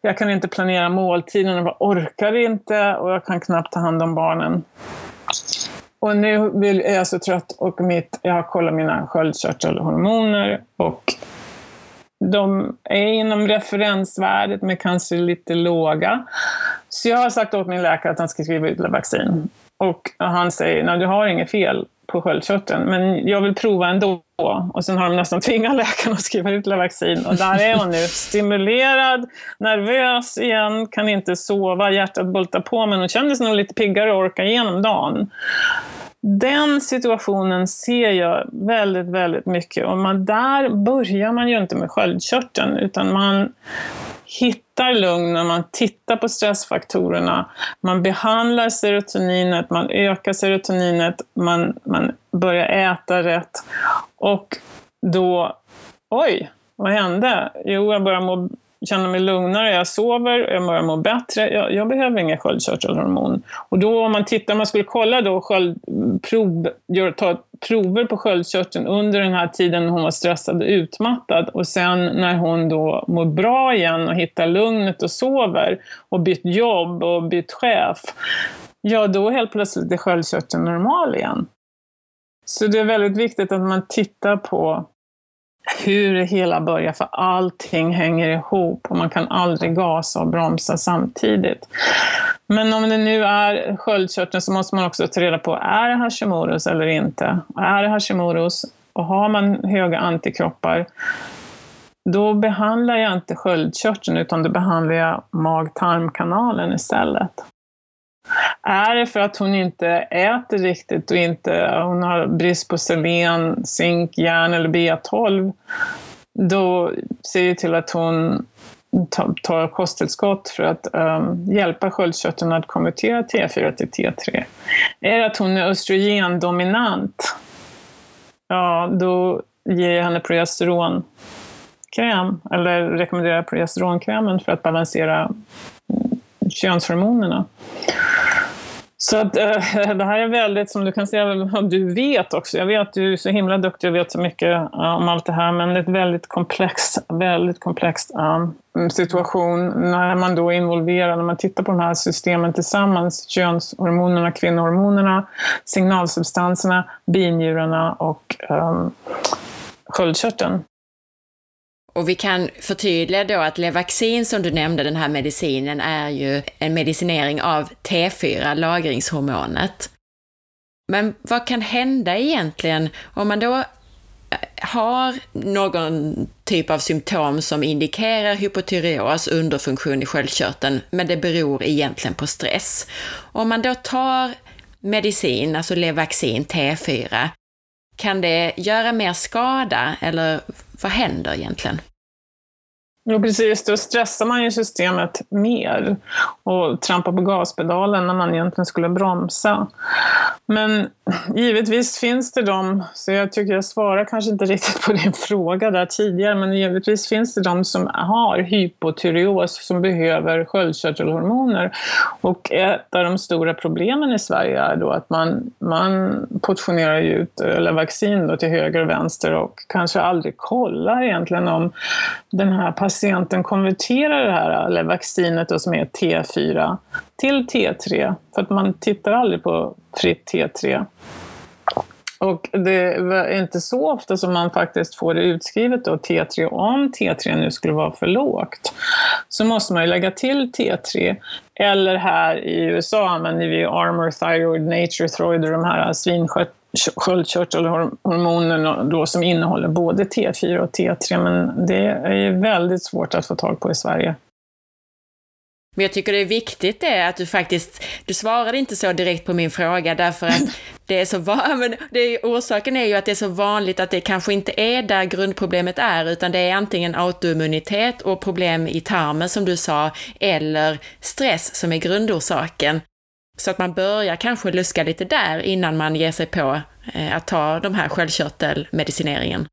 Jag kan inte planera måltiden, jag orkar inte och jag kan knappt ta hand om barnen. Och nu är jag så trött och mitt, jag har kollat mina sköldkörtelhormoner och de är inom referensvärdet men kanske lite låga. Så jag har sagt åt min läkare att han ska skriva ut vaccin. Och han säger, nej du har inget fel på sköldkörteln, men jag vill prova ändå. Och sen har de nästan tvingat <laughs> läkaren att skriva ut vaccin. Och där är hon nu, stimulerad, nervös igen, kan inte sova, hjärtat bultar på, men hon känner sig nog lite piggare och orkar igenom dagen. Den situationen ser jag väldigt, väldigt mycket. Och man, där börjar man ju inte med sköldkörteln, utan man hittar lugn när man tittar på stressfaktorerna. Man behandlar serotoninet, man ökar serotoninet, man, man börjar äta rätt. Och då, oj, vad hände? Jo, jag börjar må känner mig lugnare, jag sover, jag börjar må bättre. Jag, jag behöver inga sköldkörtelhormon. Och då om man tittar, man skulle kolla då sköld, prov, gör, ta prover på sköldkörteln under den här tiden hon var stressad och utmattad och sen när hon då mår bra igen och hittar lugnet och sover och bytt jobb och bytt chef, ja då helt plötsligt är sköldkörteln normal igen. Så det är väldigt viktigt att man tittar på hur det hela börjar, för allting hänger ihop och man kan aldrig gasa och bromsa samtidigt. Men om det nu är sköldkörteln så måste man också ta reda på, är det Hashimoto's eller inte? Är det Hashimoto's och har man höga antikroppar, då behandlar jag inte sköldkörteln utan då behandlar jag mag-tarmkanalen istället. Är det för att hon inte äter riktigt och inte, hon har brist på selen, zink, järn eller B12, då ser det till att hon tar kosttillskott för att um, hjälpa sköldkörteln att konvertera T4 till e T3. Är det att hon är östrogendominant, ja då ger jag henne progesteronkräm, eller rekommenderar progesteronkrämen för att balansera mm, könshormonerna. Så att, äh, <laughs> det här är väldigt, som du kan se, <laughs> du vet också, jag vet att du är så himla duktig och vet så mycket äh, om allt det här, men det är ett väldigt komplext, väldigt komplext äh, situation när man då är involverad, när man tittar på de här systemen tillsammans, könshormonerna, kvinnohormonerna, signalsubstanserna, binjurarna och ehm, sköldkörteln. Och vi kan förtydliga då att Levaxin som du nämnde, den här medicinen, är ju en medicinering av T4, lagringshormonet. Men vad kan hända egentligen om man då eh, har någon typ av symptom som indikerar hypotyreos, underfunktion i sköldkörteln, men det beror egentligen på stress. Om man då tar medicin, alltså Levaxin T4, kan det göra mer skada eller vad händer egentligen? Jo, precis. Då stressar man ju systemet mer och trampar på gaspedalen när man egentligen skulle bromsa. Men givetvis finns det de, så jag tycker jag svarar kanske inte riktigt på din fråga där tidigare, men givetvis finns det de som har hypotyreos som behöver sköldkörtelhormoner. Och ett av de stora problemen i Sverige är då att man, man portionerar ut eller vaccin då till höger och vänster och kanske aldrig kollar egentligen om den här patienten konverterar det här eller vaccinet då, som är T4 till T3. För att man tittar aldrig på fritt T3. Och det är inte så ofta som man faktiskt får det utskrivet då, T3. Om T3 nu skulle vara för lågt så måste man ju lägga till T3. Eller här i USA använder vi Armor Thyroid, Nature Thyroid och de här svinsköldkörtelhormonerna då som innehåller både T4 och T3. Men det är ju väldigt svårt att få tag på i Sverige. Men jag tycker det är viktigt det att du faktiskt, du svarade inte så direkt på min fråga därför att <laughs> det är så vanligt, <laughs> orsaken är ju att det är så vanligt att det kanske inte är där grundproblemet är, utan det är antingen autoimmunitet och problem i tarmen som du sa, eller stress som är grundorsaken. Så att man börjar kanske luska lite där innan man ger sig på eh, att ta de här sköldkörtelmedicineringen.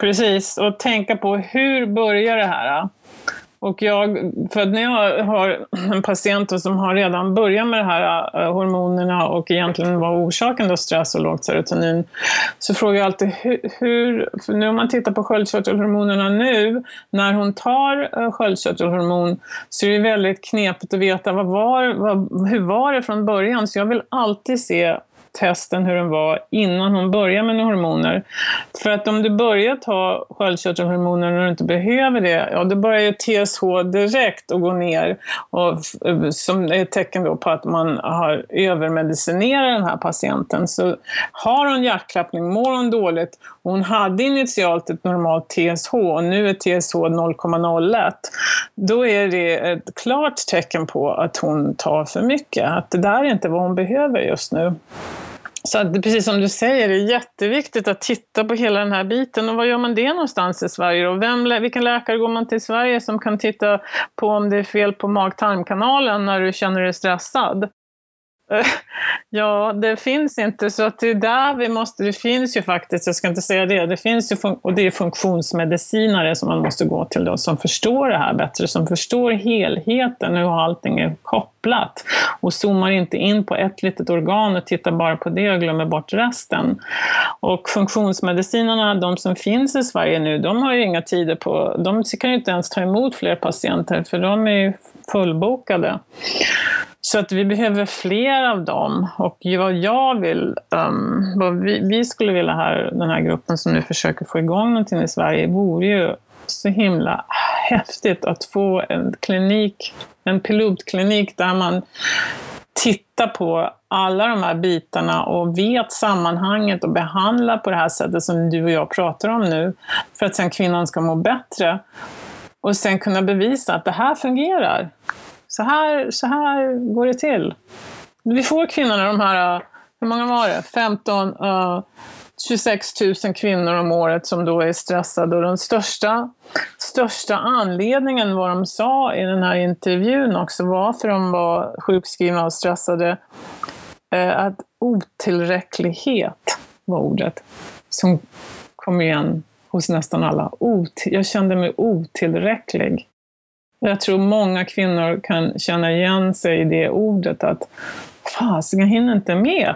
Precis, och tänka på hur börjar det här? Och jag, för när jag har en patient som har redan börjat med de här eh, hormonerna och egentligen var orsaken då stress och lågt serotonin, så frågar jag alltid hur, för nu om man tittar på sköldkörtelhormonerna nu, när hon tar eh, sköldkörtelhormon så är det väldigt knepigt att veta vad var, vad, hur var det från början. Så jag vill alltid se testen hur den var innan hon började med hormoner. För att om du börjar ta sköldkörtelhormoner när du inte behöver det, ja då börjar ju TSH direkt att gå ner. Och, eh, som är ett tecken då på att man har övermedicinerat den här patienten. Så har hon hjärtklappning, mår hon dåligt, hon hade initialt ett normalt TSH och nu är TSH 0,01, då är det ett klart tecken på att hon tar för mycket. Att det där är inte vad hon behöver just nu. Så att, precis som du säger, det är jätteviktigt att titta på hela den här biten. Och var gör man det någonstans i Sverige? Och vem, vilken läkare går man till i Sverige som kan titta på om det är fel på mag-tarmkanalen när du känner dig stressad? <laughs> Ja, det finns inte, så att det är där vi måste, det finns ju faktiskt, jag ska inte säga det, det finns ju, och det är funktionsmedicinare som man måste gå till då, som förstår det här bättre, som förstår helheten, hur allting är kopplat och zoomar inte in på ett litet organ och tittar bara på det och glömmer bort resten. Och funktionsmedicinarna, de som finns i Sverige nu, de har ju inga tider på, de kan ju inte ens ta emot fler patienter för de är ju fullbokade. Så att vi behöver fler av dem. Och vad jag vill, um, vad vi, vi, skulle vilja här, den här gruppen som nu försöker få igång någonting i Sverige, vore ju så himla häftigt att få en klinik, en pilotklinik där man tittar på alla de här bitarna och vet sammanhanget och behandlar på det här sättet som du och jag pratar om nu, för att sen kvinnan ska må bättre. Och sen kunna bevisa att det här fungerar. Så här, så här går det till. Vi får kvinnorna, de här, eh, hur många var det? 15, uh, 26 000 kvinnor om året som då är stressade. Och den största, största anledningen, vad de sa i den här intervjun också, varför de var sjukskrivna och stressade, uh, att otillräcklighet var ordet som kom igen hos nästan alla. Ot jag kände mig otillräcklig. Jag tror många kvinnor kan känna igen sig i det ordet att Fasen, jag hinner inte med.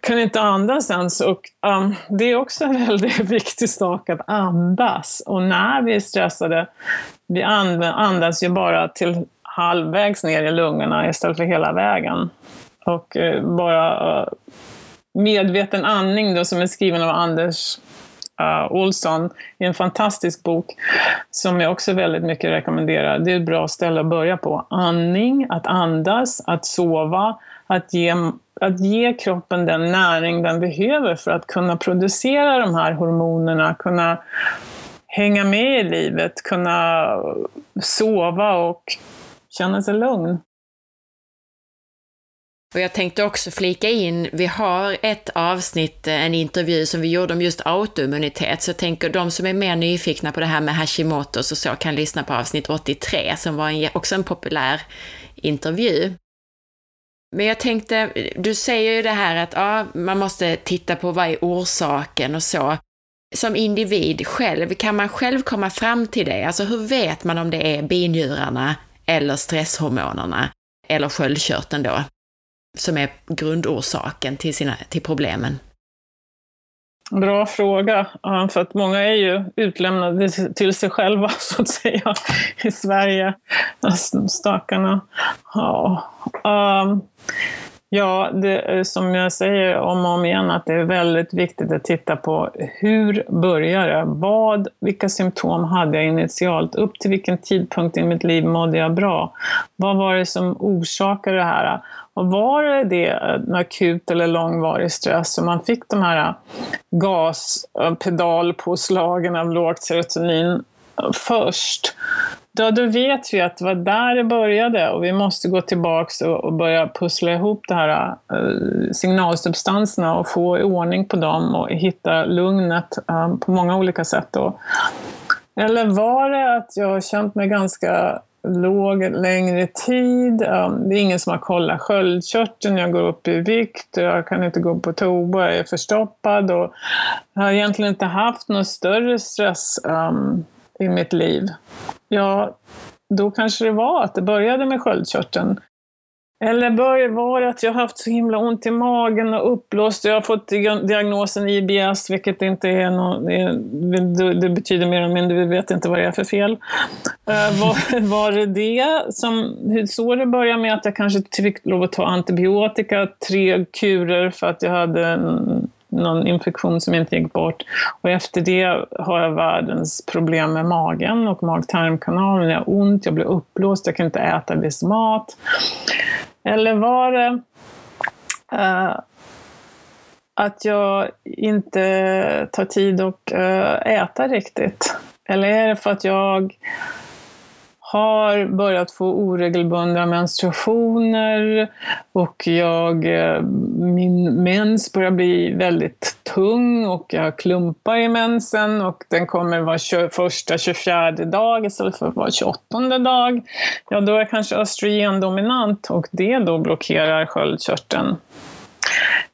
Kan inte andas ens. Och, um, det är också en väldigt <laughs> viktig sak att andas. Och när vi är stressade, vi andas ju bara till halvvägs ner i lungorna istället för hela vägen. Och uh, bara uh, medveten andning då, som är skriven av Anders uh, Olsson i en fantastisk bok som jag också väldigt mycket rekommenderar. Det är ett bra ställe att börja på. Andning, att andas, att sova, att ge, att ge kroppen den näring den behöver för att kunna producera de här hormonerna, kunna hänga med i livet, kunna sova och känna sig lugn. Och jag tänkte också flika in, vi har ett avsnitt, eh, en intervju som vi gjorde om just autoimmunitet, så jag tänker de som är mer nyfikna på det här med Hashimotos och så kan lyssna på avsnitt 83 som var en, också en populär intervju. Men jag tänkte, du säger ju det här att ja, man måste titta på vad är orsaken och så. Som individ själv, kan man själv komma fram till det? Alltså hur vet man om det är binjurarna eller stresshormonerna eller sköldkörteln då, som är grundorsaken till, sina, till problemen? Bra fråga, för att många är ju utlämnade till sig själva <laughs> så att säga i Sverige, alltså, stackarna. Ja, um, ja det, eh, som jag säger om och om igen att det är väldigt viktigt att titta på hur börjar det? Vad, vilka symptom hade jag initialt? Upp till vilken tidpunkt i mitt liv mådde jag bra? Vad var det som orsakade det här? Och var det det eh, en akut eller långvarig stress så man fick de här eh, gaspedalpåslagen av lågt serotonin först, då, då vet vi att det var där det började och vi måste gå tillbaka och, och börja pussla ihop de här uh, signalsubstanserna och få ordning på dem och hitta lugnet um, på många olika sätt. Då. Eller var det att jag har känt mig ganska låg längre tid. Eh, det är ingen som har kollat sköldkörteln, jag går upp i vikt, jag kan inte gå på toa, jag är förstoppad och jag har egentligen inte haft någon större stress um, i mitt liv. Ja, då kanske det var att det började med sköldkörteln. Eller var det att jag har haft så himla ont i magen och uppblåst. Jag har fått diagnosen IBS, vilket inte är någon, det betyder mer eller mindre, vi vet inte vad det är för fel. Eh, var, <laughs> var det det som, så det började med att jag kanske fick lov att ta antibiotika, tre kurer för att jag hade en, någon infektion som inte gick bort. Och efter det har jag världens problem med magen och mag-tarmkanalen. Jag har ont, jag blir uppblåst, jag kan inte äta viss mat. Eller var det uh, att jag inte tar tid att uh, eh, äta riktigt? Eller är det för att jag har börjat få oregelbundna menstruationer och jag, eh, min mens börjar bli väldigt tung och jag har klumpar i mensen och den kommer var första 24 dag istället för var 28 dag. Ja, då är jag kanske östrogendominant och det då blockerar sköldkörteln.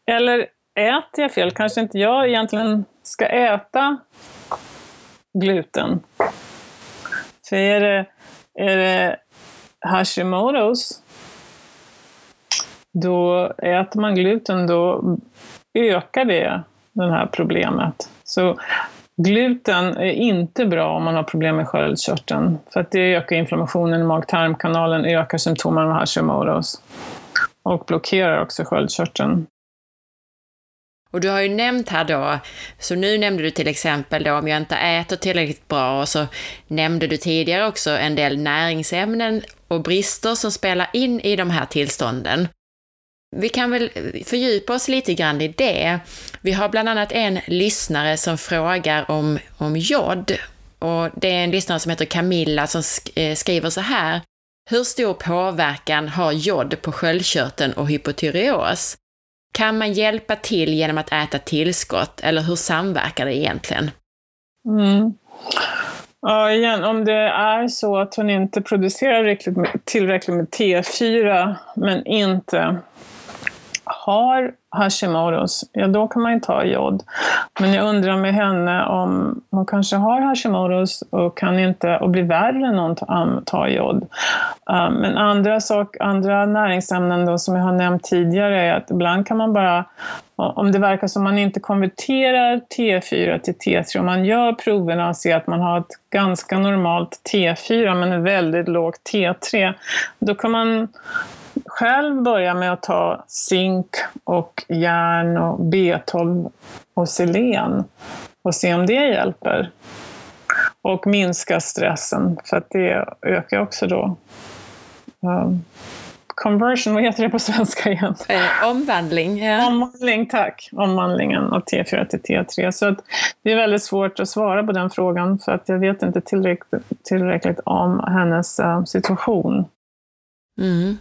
Eller äter jag fel? Kanske inte jag egentligen ska äta gluten. För är det är det Hashimoto's, då äter man gluten, då ökar det det här problemet. Så gluten är inte bra om man har problem med sköldkörteln, för att det ökar inflammationen i mag-tarmkanalen, ökar symptomen av Hashimoto's och blockerar också sköldkörteln. Och du har ju nämnt här då, så nu nämnde du till exempel då om jag inte äter tillräckligt bra och så nämnde du tidigare också en del näringsämnen och brister som spelar in i de här tillstånden. Vi kan väl fördjupa oss lite grann i det. Vi har bland annat en lyssnare som frågar om, om jod. Och det är en lyssnare som heter Camilla som eh, skriver så här. Hur stor påverkan har jod på sköldkörteln och hypotyreos? Kan man hjälpa till genom att äta tillskott eller hur samverkar det egentligen? Mm. Ja, igen, om det är så att hon inte producerar tillräckligt med T4 men inte har Hashimoto's, ja då kan man ju ta jod. Men jag undrar med henne om hon kanske har Hashimoto's och kan inte, och blir värre än hon tar jod. Um, men andra, sak, andra näringsämnen då, som jag har nämnt tidigare är att ibland kan man bara, om det verkar som man inte konverterar T4 till T3, om man gör proverna och ser att man har ett ganska normalt T4 men ett väldigt lågt T3, då kan man själv börja med att ta zink och järn och B12 och selen och se om det hjälper. Och minska stressen, för att det ökar också då um, conversion, vad heter det på svenska igen? Eh, omvandling. Ja. Omvandling, tack. Omvandlingen av T4 till T3. Så det är väldigt svårt att svara på den frågan för att jag vet inte tillräckligt, tillräckligt om hennes uh, situation. Mm.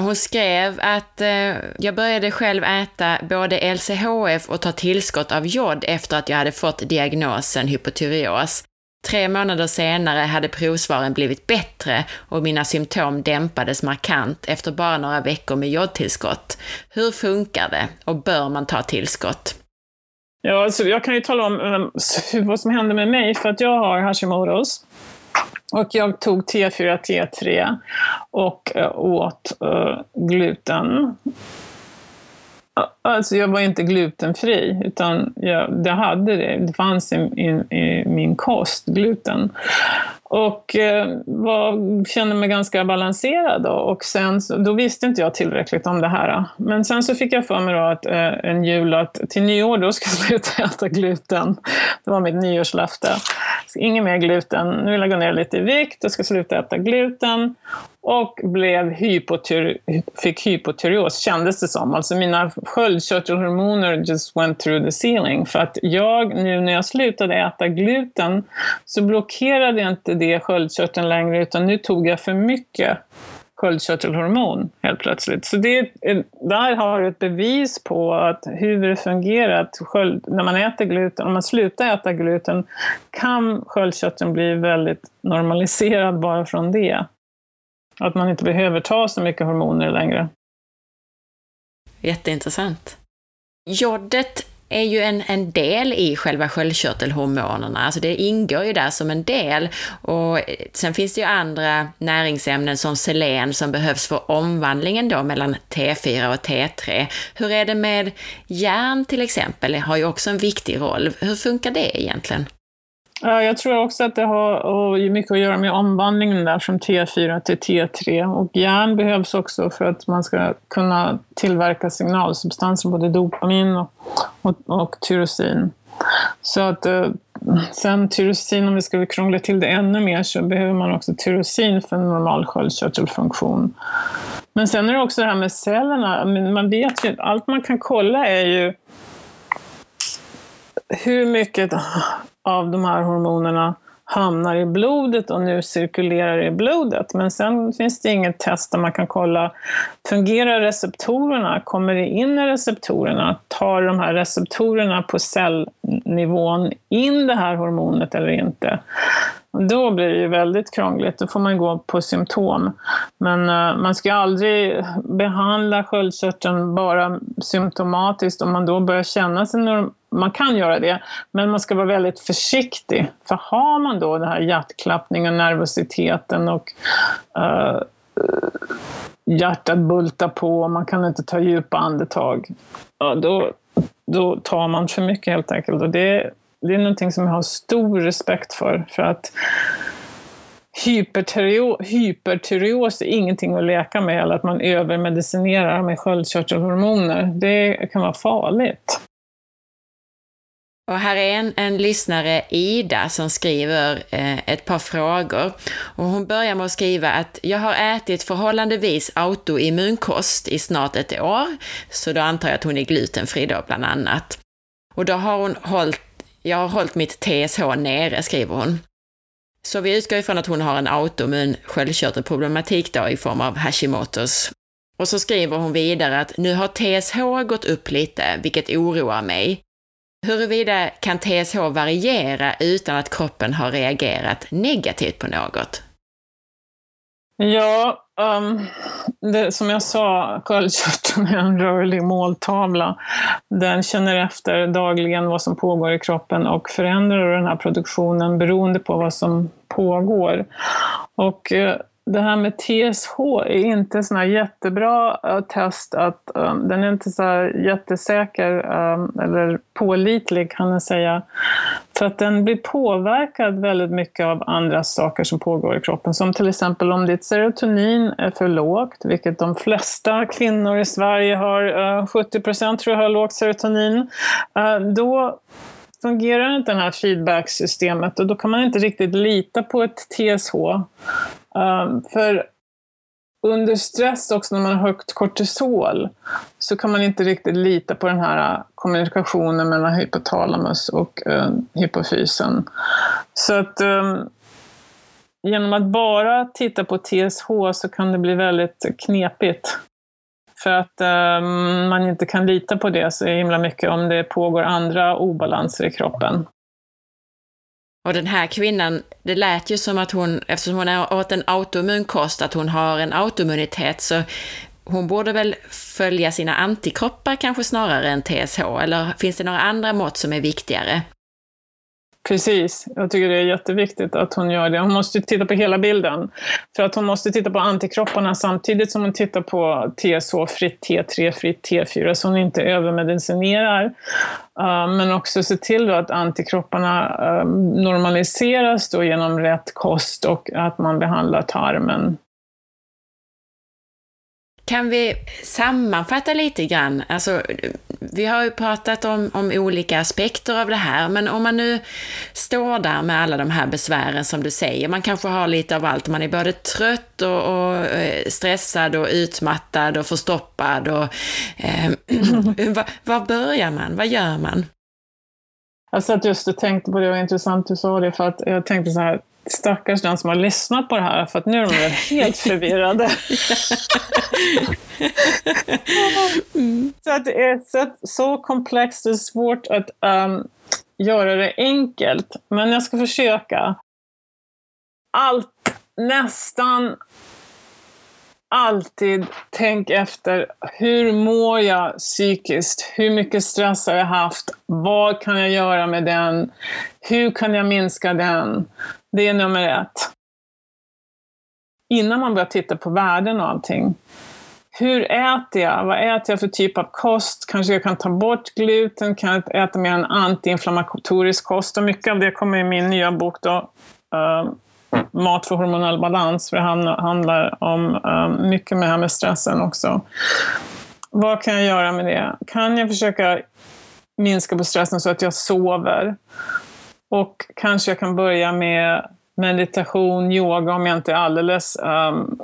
Hon skrev att eh, jag började själv äta både LCHF och ta tillskott av jod efter att jag hade fått diagnosen hypotyreos. Tre månader senare hade provsvaren blivit bättre och mina symptom dämpades markant efter bara några veckor med jodtillskott. Hur funkar det och bör man ta tillskott? Ja, alltså jag kan ju tala om um, <laughs> vad som hände med mig, för att jag har Hashimoto's. Och jag tog T4, T3 och eh, åt eh, gluten. Alltså jag var inte glutenfri, utan jag, det hade det. Det fanns i, i, i min kost, gluten. Och eh, var, kände mig ganska balanserad då. Och sen, då visste inte jag tillräckligt om det här. Men sen så fick jag för mig då att, eh, en jul att till nyår då ska jag <laughs> sluta äta gluten. Det var mitt nyårslöfte. Inget mer gluten. Nu vill jag gå ner lite i vikt och ska sluta äta gluten och blev hypotyr fick hypotyreos, kändes det som. Alltså mina sköldkörtelhormoner just went through the ceiling. För att jag, nu när jag slutade äta gluten, så blockerade jag inte det sköldkörteln längre, utan nu tog jag för mycket sköldkörtelhormon helt plötsligt. Så det, där har du ett bevis på att hur det fungerar, att sköld, när man äter gluten, om man slutar äta gluten, kan sköldkörteln bli väldigt normaliserad bara från det. Att man inte behöver ta så mycket hormoner längre. Jätteintressant. Jodet är ju en, en del i själva sköldkörtelhormonerna, alltså det ingår ju där som en del. Och eh, sen finns det ju andra näringsämnen som selen som behövs för omvandlingen då mellan T4 och T3. Hur är det med järn till exempel? Det har ju också en viktig roll. Hur funkar det egentligen? Ja, jag tror också att det har mycket att göra med omvandlingen där från T4 till T3. Och järn behövs också för att man ska kunna tillverka signalsubstanser, både dopamin och, och, och tyrosin. Så att eh, sen tyrosin, om vi ska krångla till det ännu mer, så behöver man också tyrosin för en normal sköldkörtelfunktion. Men sen är det också det här med cellerna. Man vet ju, allt man kan kolla är ju hur mycket av de här hormonerna hamnar i blodet och nu cirkulerar i blodet. Men sen finns det inget test där man kan kolla, fungerar receptorerna? Kommer det in i receptorerna? Tar de här receptorerna på cellnivån in det här hormonet eller inte? Då blir det ju väldigt krångligt, då får man gå på symptom. Men eh, man ska aldrig behandla sköldkörteln bara symptomatiskt om man då börjar känna sig man kan göra det, men man ska vara väldigt försiktig. För har man då den här hjärtklappningen, nervositeten och uh, hjärtat bultar på och man kan inte ta djupa andetag, ja, då, då tar man för mycket helt enkelt. Och det, det är någonting som jag har stor respekt för. För att hypertyreos är ingenting att leka med, eller att man övermedicinerar med sköldkörtelhormoner. Det kan vara farligt. Och här är en, en lyssnare, Ida, som skriver eh, ett par frågor. Och hon börjar med att skriva att jag har ätit förhållandevis autoimmunkost i snart ett år, så då antar jag att hon är glutenfri då bland annat. Och då har hon hållit, jag har hållit mitt TSH nere, skriver hon. Så vi utgår ifrån att hon har en autoimmun sköldkörtelproblematik då i form av Hashimoto's. Och så skriver hon vidare att nu har TSH gått upp lite, vilket oroar mig. Huruvida kan TSH variera utan att kroppen har reagerat negativt på något? Ja, um, det, som jag sa, sköldkörteln är en rörlig måltavla. Den känner efter dagligen vad som pågår i kroppen och förändrar den här produktionen beroende på vad som pågår. Och uh, det här med TSH är inte sån här jättebra uh, test, att, um, den är inte så jättesäker um, eller pålitlig kan man säga. För att den blir påverkad väldigt mycket av andra saker som pågår i kroppen. Som till exempel om ditt serotonin är för lågt, vilket de flesta kvinnor i Sverige har, uh, 70 procent tror jag har lågt serotonin. Uh, då fungerar inte det här feedbacksystemet och då kan man inte riktigt lita på ett TSH. Um, för under stress också när man har högt kortisol så kan man inte riktigt lita på den här kommunikationen mellan hypotalamus och uh, hypofysen. Så att um, genom att bara titta på TSH så kan det bli väldigt knepigt. För att um, man inte kan lita på det så himla mycket om det pågår andra obalanser i kroppen. Och den här kvinnan, det lät ju som att hon, eftersom hon åt en autoimmun kost, att hon har en autoimmunitet, så hon borde väl följa sina antikroppar kanske snarare än TSH, eller finns det några andra mått som är viktigare? Precis, jag tycker det är jätteviktigt att hon gör det. Hon måste titta på hela bilden. För att hon måste titta på antikropparna samtidigt som hon tittar på TSH fritt, T3 fritt, T4, så hon inte övermedicinerar. Uh, men också se till att antikropparna um, normaliseras då genom rätt kost och att man behandlar tarmen kan vi sammanfatta lite grann? Alltså, vi har ju pratat om, om olika aspekter av det här, men om man nu står där med alla de här besvären som du säger, man kanske har lite av allt, man är både trött och, och eh, stressad och utmattad och förstoppad och eh, <clears throat> var, var börjar man? Vad gör man? Alltså, jag satt just och tänkte på det, och intressant du sa det, för att jag tänkte så här, stackars den som har lyssnat på det här, för att nu är de <laughs> helt förvirrade. mm. Så att det är så, så komplext och svårt att um, göra det enkelt. Men jag ska försöka. Allt, nästan alltid tänk efter, hur mår jag psykiskt? Hur mycket stress har jag haft? Vad kan jag göra med den? Hur kan jag minska den? Det är nummer ett. Innan man börjar titta på värden och allting. Hur äter jag? Vad äter jag för typ av kost? Kanske jag kan ta bort gluten? Kan jag äta mer en antiinflammatorisk kost? Och mycket av det kommer i min nya bok då, uh, Mat för hormonell balans, för det handlar om uh, mycket med det här med stressen också. Vad kan jag göra med det? Kan jag försöka minska på stressen så att jag sover? Och kanske jag kan börja med meditation, yoga om jag inte är alldeles um,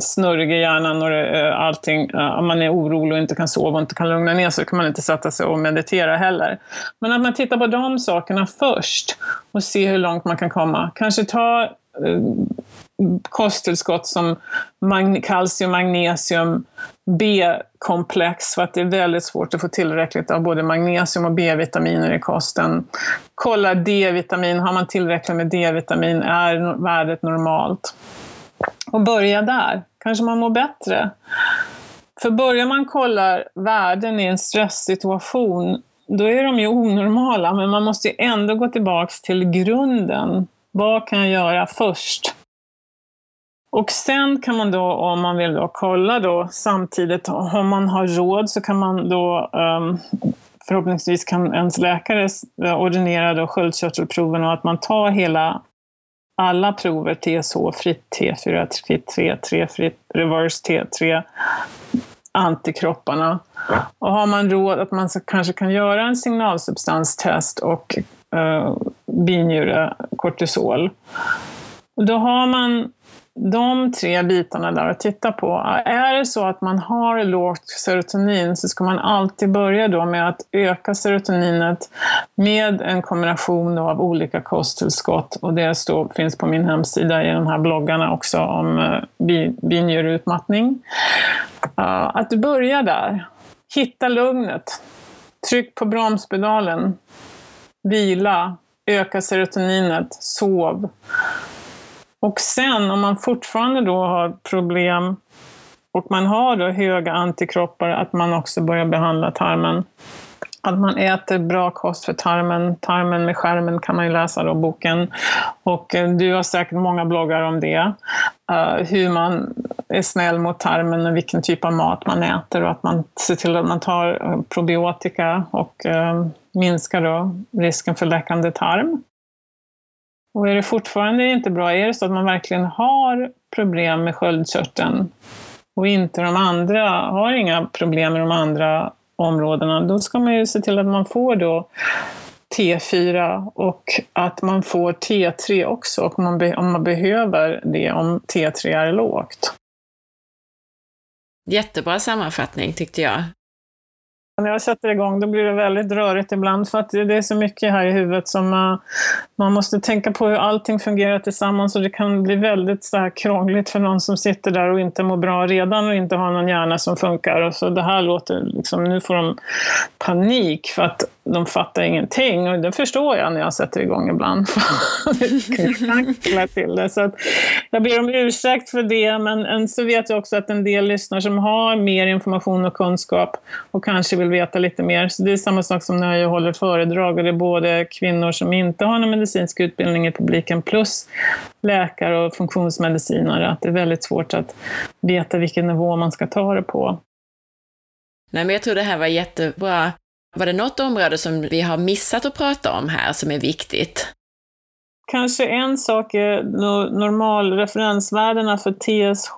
snurrig i hjärnan och uh, allting. Uh, om man är orolig och inte kan sova och inte kan lugna ner sig så kan man inte sätta sig och meditera heller. Men att man tittar på de sakerna först och ser hur långt man kan komma. Kanske ta uh, kosttillskott som kalcium, magnesium, B-komplex för att det är väldigt svårt att få tillräckligt av både magnesium och B-vitaminer i kosten. Kolla D-vitamin, har man tillräckligt med D-vitamin är värdet normalt. Och börja där, kanske man mår bättre. För börjar man kolla värden i en stresssituation, då är de ju onormala, men man måste ju ändå gå tillbaks till grunden. Vad kan jag göra först? Och sen kan man då, om man vill då kolla då samtidigt, om man har råd så kan man då um, förhoppningsvis kan ens läkare eh, ordinera då sköldkörtelproven och att man tar hela alla prover, TSH, fritt T4, fritt 3, 3, Fritt, reverse T3, antikropparna. Och har man råd att man kanske kan göra en signalsubstanstest och uh, binjure kortisol. Då har man de tre bitarna där att titta på. Är det så att man har lågt serotonin så ska man alltid börja då med att öka serotoninet med en kombination av olika kosttillskott. Och det står, finns på min hemsida i de här bloggarna också om eh, uh, binjureutmattning. Uh, eh, att börjar där. Hitta lugnet. Tryck på bromspedalen. Vila. Öka serotoninet. Sov. Och sen om man fortfarande då har problem och man har då höga antikroppar, att man också börjar behandla tarmen. Att man äter bra kost för tarmen. Tarmen med skärmen kan man ju läsa då, boken. Och eh, du har säkert många bloggar om det. Uh, hur man är snäll mot tarmen och vilken typ av mat man äter och att man ser till att man tar eh, probiotika och uh, minskar då risken för läckande tarm. Och är det fortfarande inte bra, är det så att man verkligen har problem med sköldkörteln och inte de andra, har inga problem med de andra områdena, då ska man ju se till att man får då T4 och att man får T3 också om man, om man behöver det om T3 är lågt. Jättebra sammanfattning tyckte jag. När jag sätter igång då blir det väldigt rörigt ibland för att det är så mycket här i huvudet som uh, man måste tänka på hur allting fungerar tillsammans och det kan bli väldigt så här krångligt för någon som sitter där och inte mår bra redan och inte har någon hjärna som funkar. Och så det här låter liksom, nu får de panik för att de fattar ingenting och det förstår jag när jag sätter igång ibland. <laughs> det till det. Så att jag ber om ursäkt för det, men så vet jag också att en del lyssnar som har mer information och kunskap och kanske vill veta lite mer. Så det är samma sak som när jag håller föredrag och det är både kvinnor som inte har någon medicinsk utbildning i publiken plus läkare och funktionsmedicinare, att det är väldigt svårt att veta vilken nivå man ska ta det på. Nej, men jag tror det här var jättebra var det något område som vi har missat att prata om här som är viktigt? Kanske en sak är normal referensvärdena för TSH.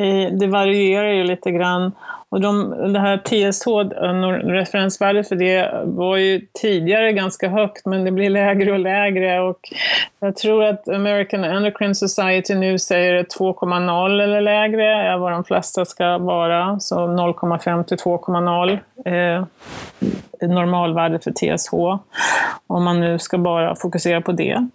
Eh, det varierar ju lite grann. Och de, det här TSH, eh, referensvärdet för det var ju tidigare ganska högt men det blir lägre och lägre. Och jag tror att American Endocrine Society nu säger 2,0 eller lägre är vad de flesta ska vara, så 0,5 till 2,0 eh, normalvärdet för TSH om man nu ska bara fokusera på det.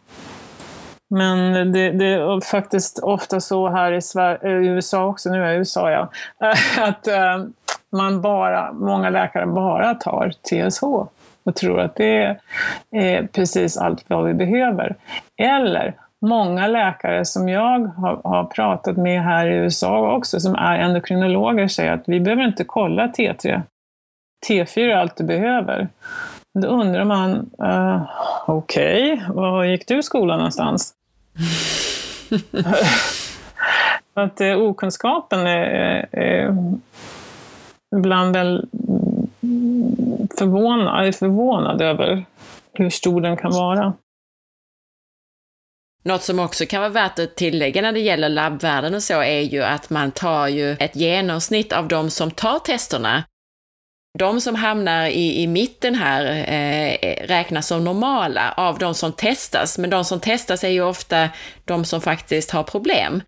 Men det, det, är faktiskt ofta så här i, Sverige, eh, i USA också, nu är jag i USA ja, <laughs> att eh, man bara, många läkare bara tar TSH och tror att det är precis allt vad vi behöver. Eller många läkare som jag har, har, pratat med här i USA också, som är endokrinologer, säger att vi behöver inte kolla T3. T4 är allt du behöver. Då undrar man, uh, okej, okay, var gick du i skolan någonstans? <laughs> att eh, okunskapen är, är ibland väl förvånad, är förvånad över hur stor den kan vara. Något som också kan vara värt att tillägga när det gäller labbvärden och så är ju att man tar ju ett genomsnitt av de som tar testerna de som hamnar i, i mitten här eh, räknas som normala av de som testas, men de som testas är ju ofta de som faktiskt har problem.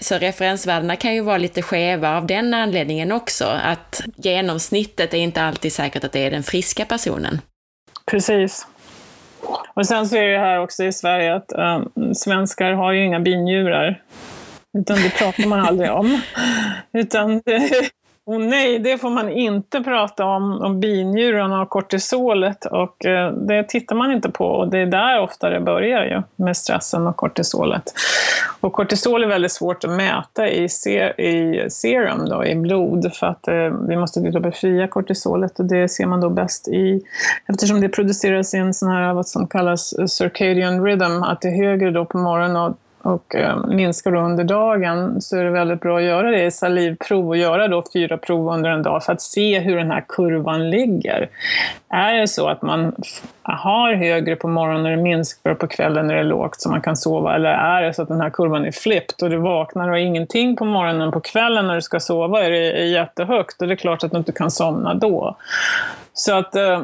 Så referensvärdena kan ju vara lite skeva av den anledningen också, att genomsnittet är inte alltid säkert att det är den friska personen. Precis. Och sen så är det här också i Sverige att um, svenskar har ju inga binjurar. Utan det pratar man aldrig om. Utan det, Oh, nej, det får man inte prata om, om binjurarna och kortisolet. Och eh, det tittar man inte på och det är där ofta det börjar ju, med stressen och kortisolet. Och kortisol är väldigt svårt att mäta i, ser, i serum, då, i blod, för att eh, vi måste då befria kortisolet och det ser man då bäst i, eftersom det produceras i en sån här, vad som kallas circadian rhythm, att det är högre då på morgonen och och eh, minskar under dagen så är det väldigt bra att göra det i salivprov och göra då fyra prov under en dag för att se hur den här kurvan ligger. Är det så att man har högre på morgonen och minskar på kvällen när det är lågt så man kan sova eller är det så att den här kurvan är flippt och du vaknar och har ingenting på morgonen på kvällen när du ska sova är det jättehögt och det är klart att du inte kan somna då. Så att eh,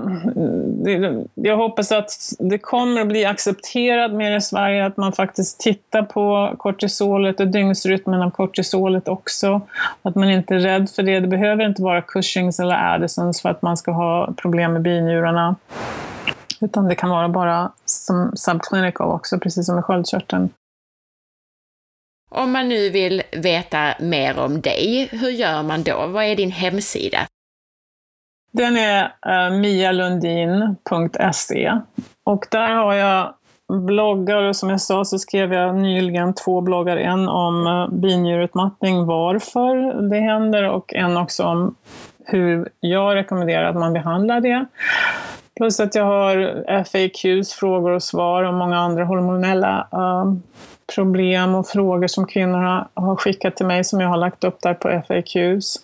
jag hoppas att det kommer att bli accepterat mer i Sverige att man faktiskt tittar på kortisolet och dygnsrytmen av kortisolet också. Att man inte är rädd för det. Det behöver inte vara Cushings eller Addisons för att man ska ha problem med binjurarna. Utan det kan vara bara som subclinical också, precis som med sköldkörteln. Om man nu vill veta mer om dig, hur gör man då? Vad är din hemsida? Den är eh, uh, mialundin.se och där har jag bloggar och som jag sa så skrev jag nyligen två bloggar. En om uh, binjurutmattning, varför det händer och en också om hur jag rekommenderar att man behandlar det. Plus att jag har FAQs, frågor och svar och många andra hormonella uh, problem och frågor som kvinnor har skickat till mig som jag har lagt upp där på FAQs.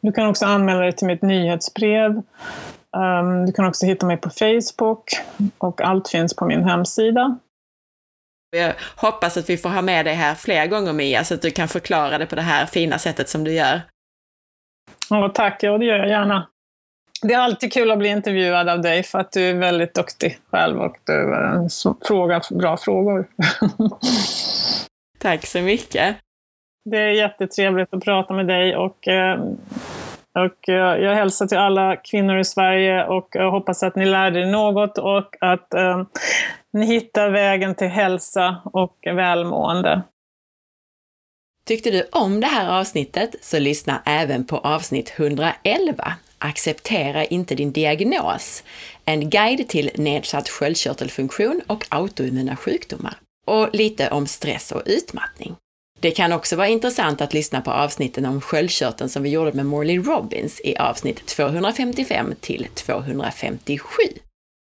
Du kan också anmäla dig till mitt nyhetsbrev. Um, du kan också hitta mig på Facebook och allt finns på min hemsida. Jag hoppas att vi får ha med dig här flera gånger Mia, så att du kan förklara det på det här fina sättet som du gör. Ja, tack, ja det gör jag gärna. Det är alltid kul att bli intervjuad av dig för att du är väldigt duktig själv och du frågar bra frågor. <laughs> Tack så mycket. Det är jättetrevligt att prata med dig och eh, Och jag, jag hälsar till alla kvinnor i Sverige och jag hoppas att ni lärde er något och att um, ni hittar vägen till hälsa och välmående. Tyckte du om det här avsnittet så lyssna även på avsnitt 111 Acceptera inte din diagnos. En guide till nedsatt sköldkörtelfunktion och autoimmuna sjukdomar. Och lite om stress och utmattning. Det kan också vara intressant att lyssna på avsnitten om sköldkörteln som vi gjorde med Morley Robbins i avsnitt 255 till 257.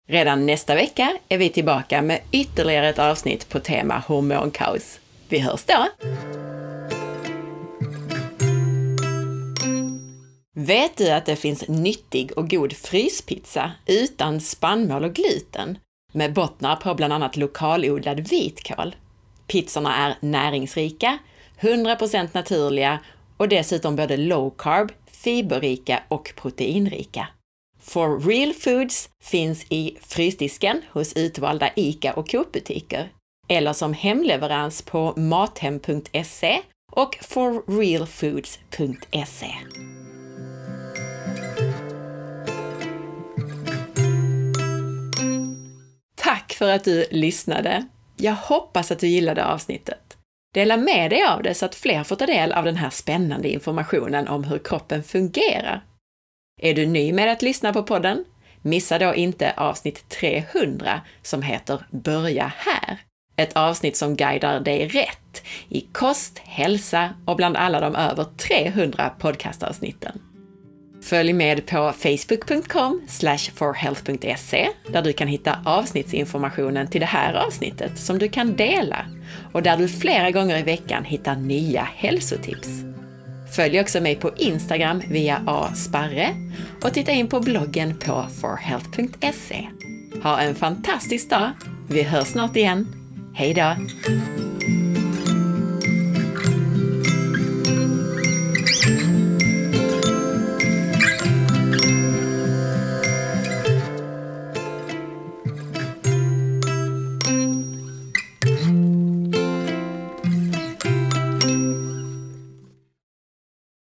Redan nästa vecka är vi tillbaka med ytterligare ett avsnitt på tema hormonkaos. Vi hörs då! Vet du att det finns nyttig och god fryspizza utan spannmål och gluten med bottnar på bland annat lokalodlad vitkål? Pizzorna är näringsrika, 100% naturliga och dessutom både low carb, fiberrika och proteinrika. For Real Foods finns i frysdisken hos utvalda ICA och Coop-butiker eller som hemleverans på mathem.se och forrealfoods.se. Tack för att du lyssnade! Jag hoppas att du gillade avsnittet. Dela med dig av det så att fler får ta del av den här spännande informationen om hur kroppen fungerar. Är du ny med att lyssna på podden? Missa då inte avsnitt 300 som heter Börja här! Ett avsnitt som guidar dig rätt i kost, hälsa och bland alla de över 300 podcastavsnitten. Följ med på facebook.com forhealth.se där du kan hitta avsnittsinformationen till det här avsnittet som du kan dela och där du flera gånger i veckan hittar nya hälsotips. Följ också mig på Instagram via asparre och titta in på bloggen på forhealth.se. Ha en fantastisk dag! Vi hörs snart igen. Hej då!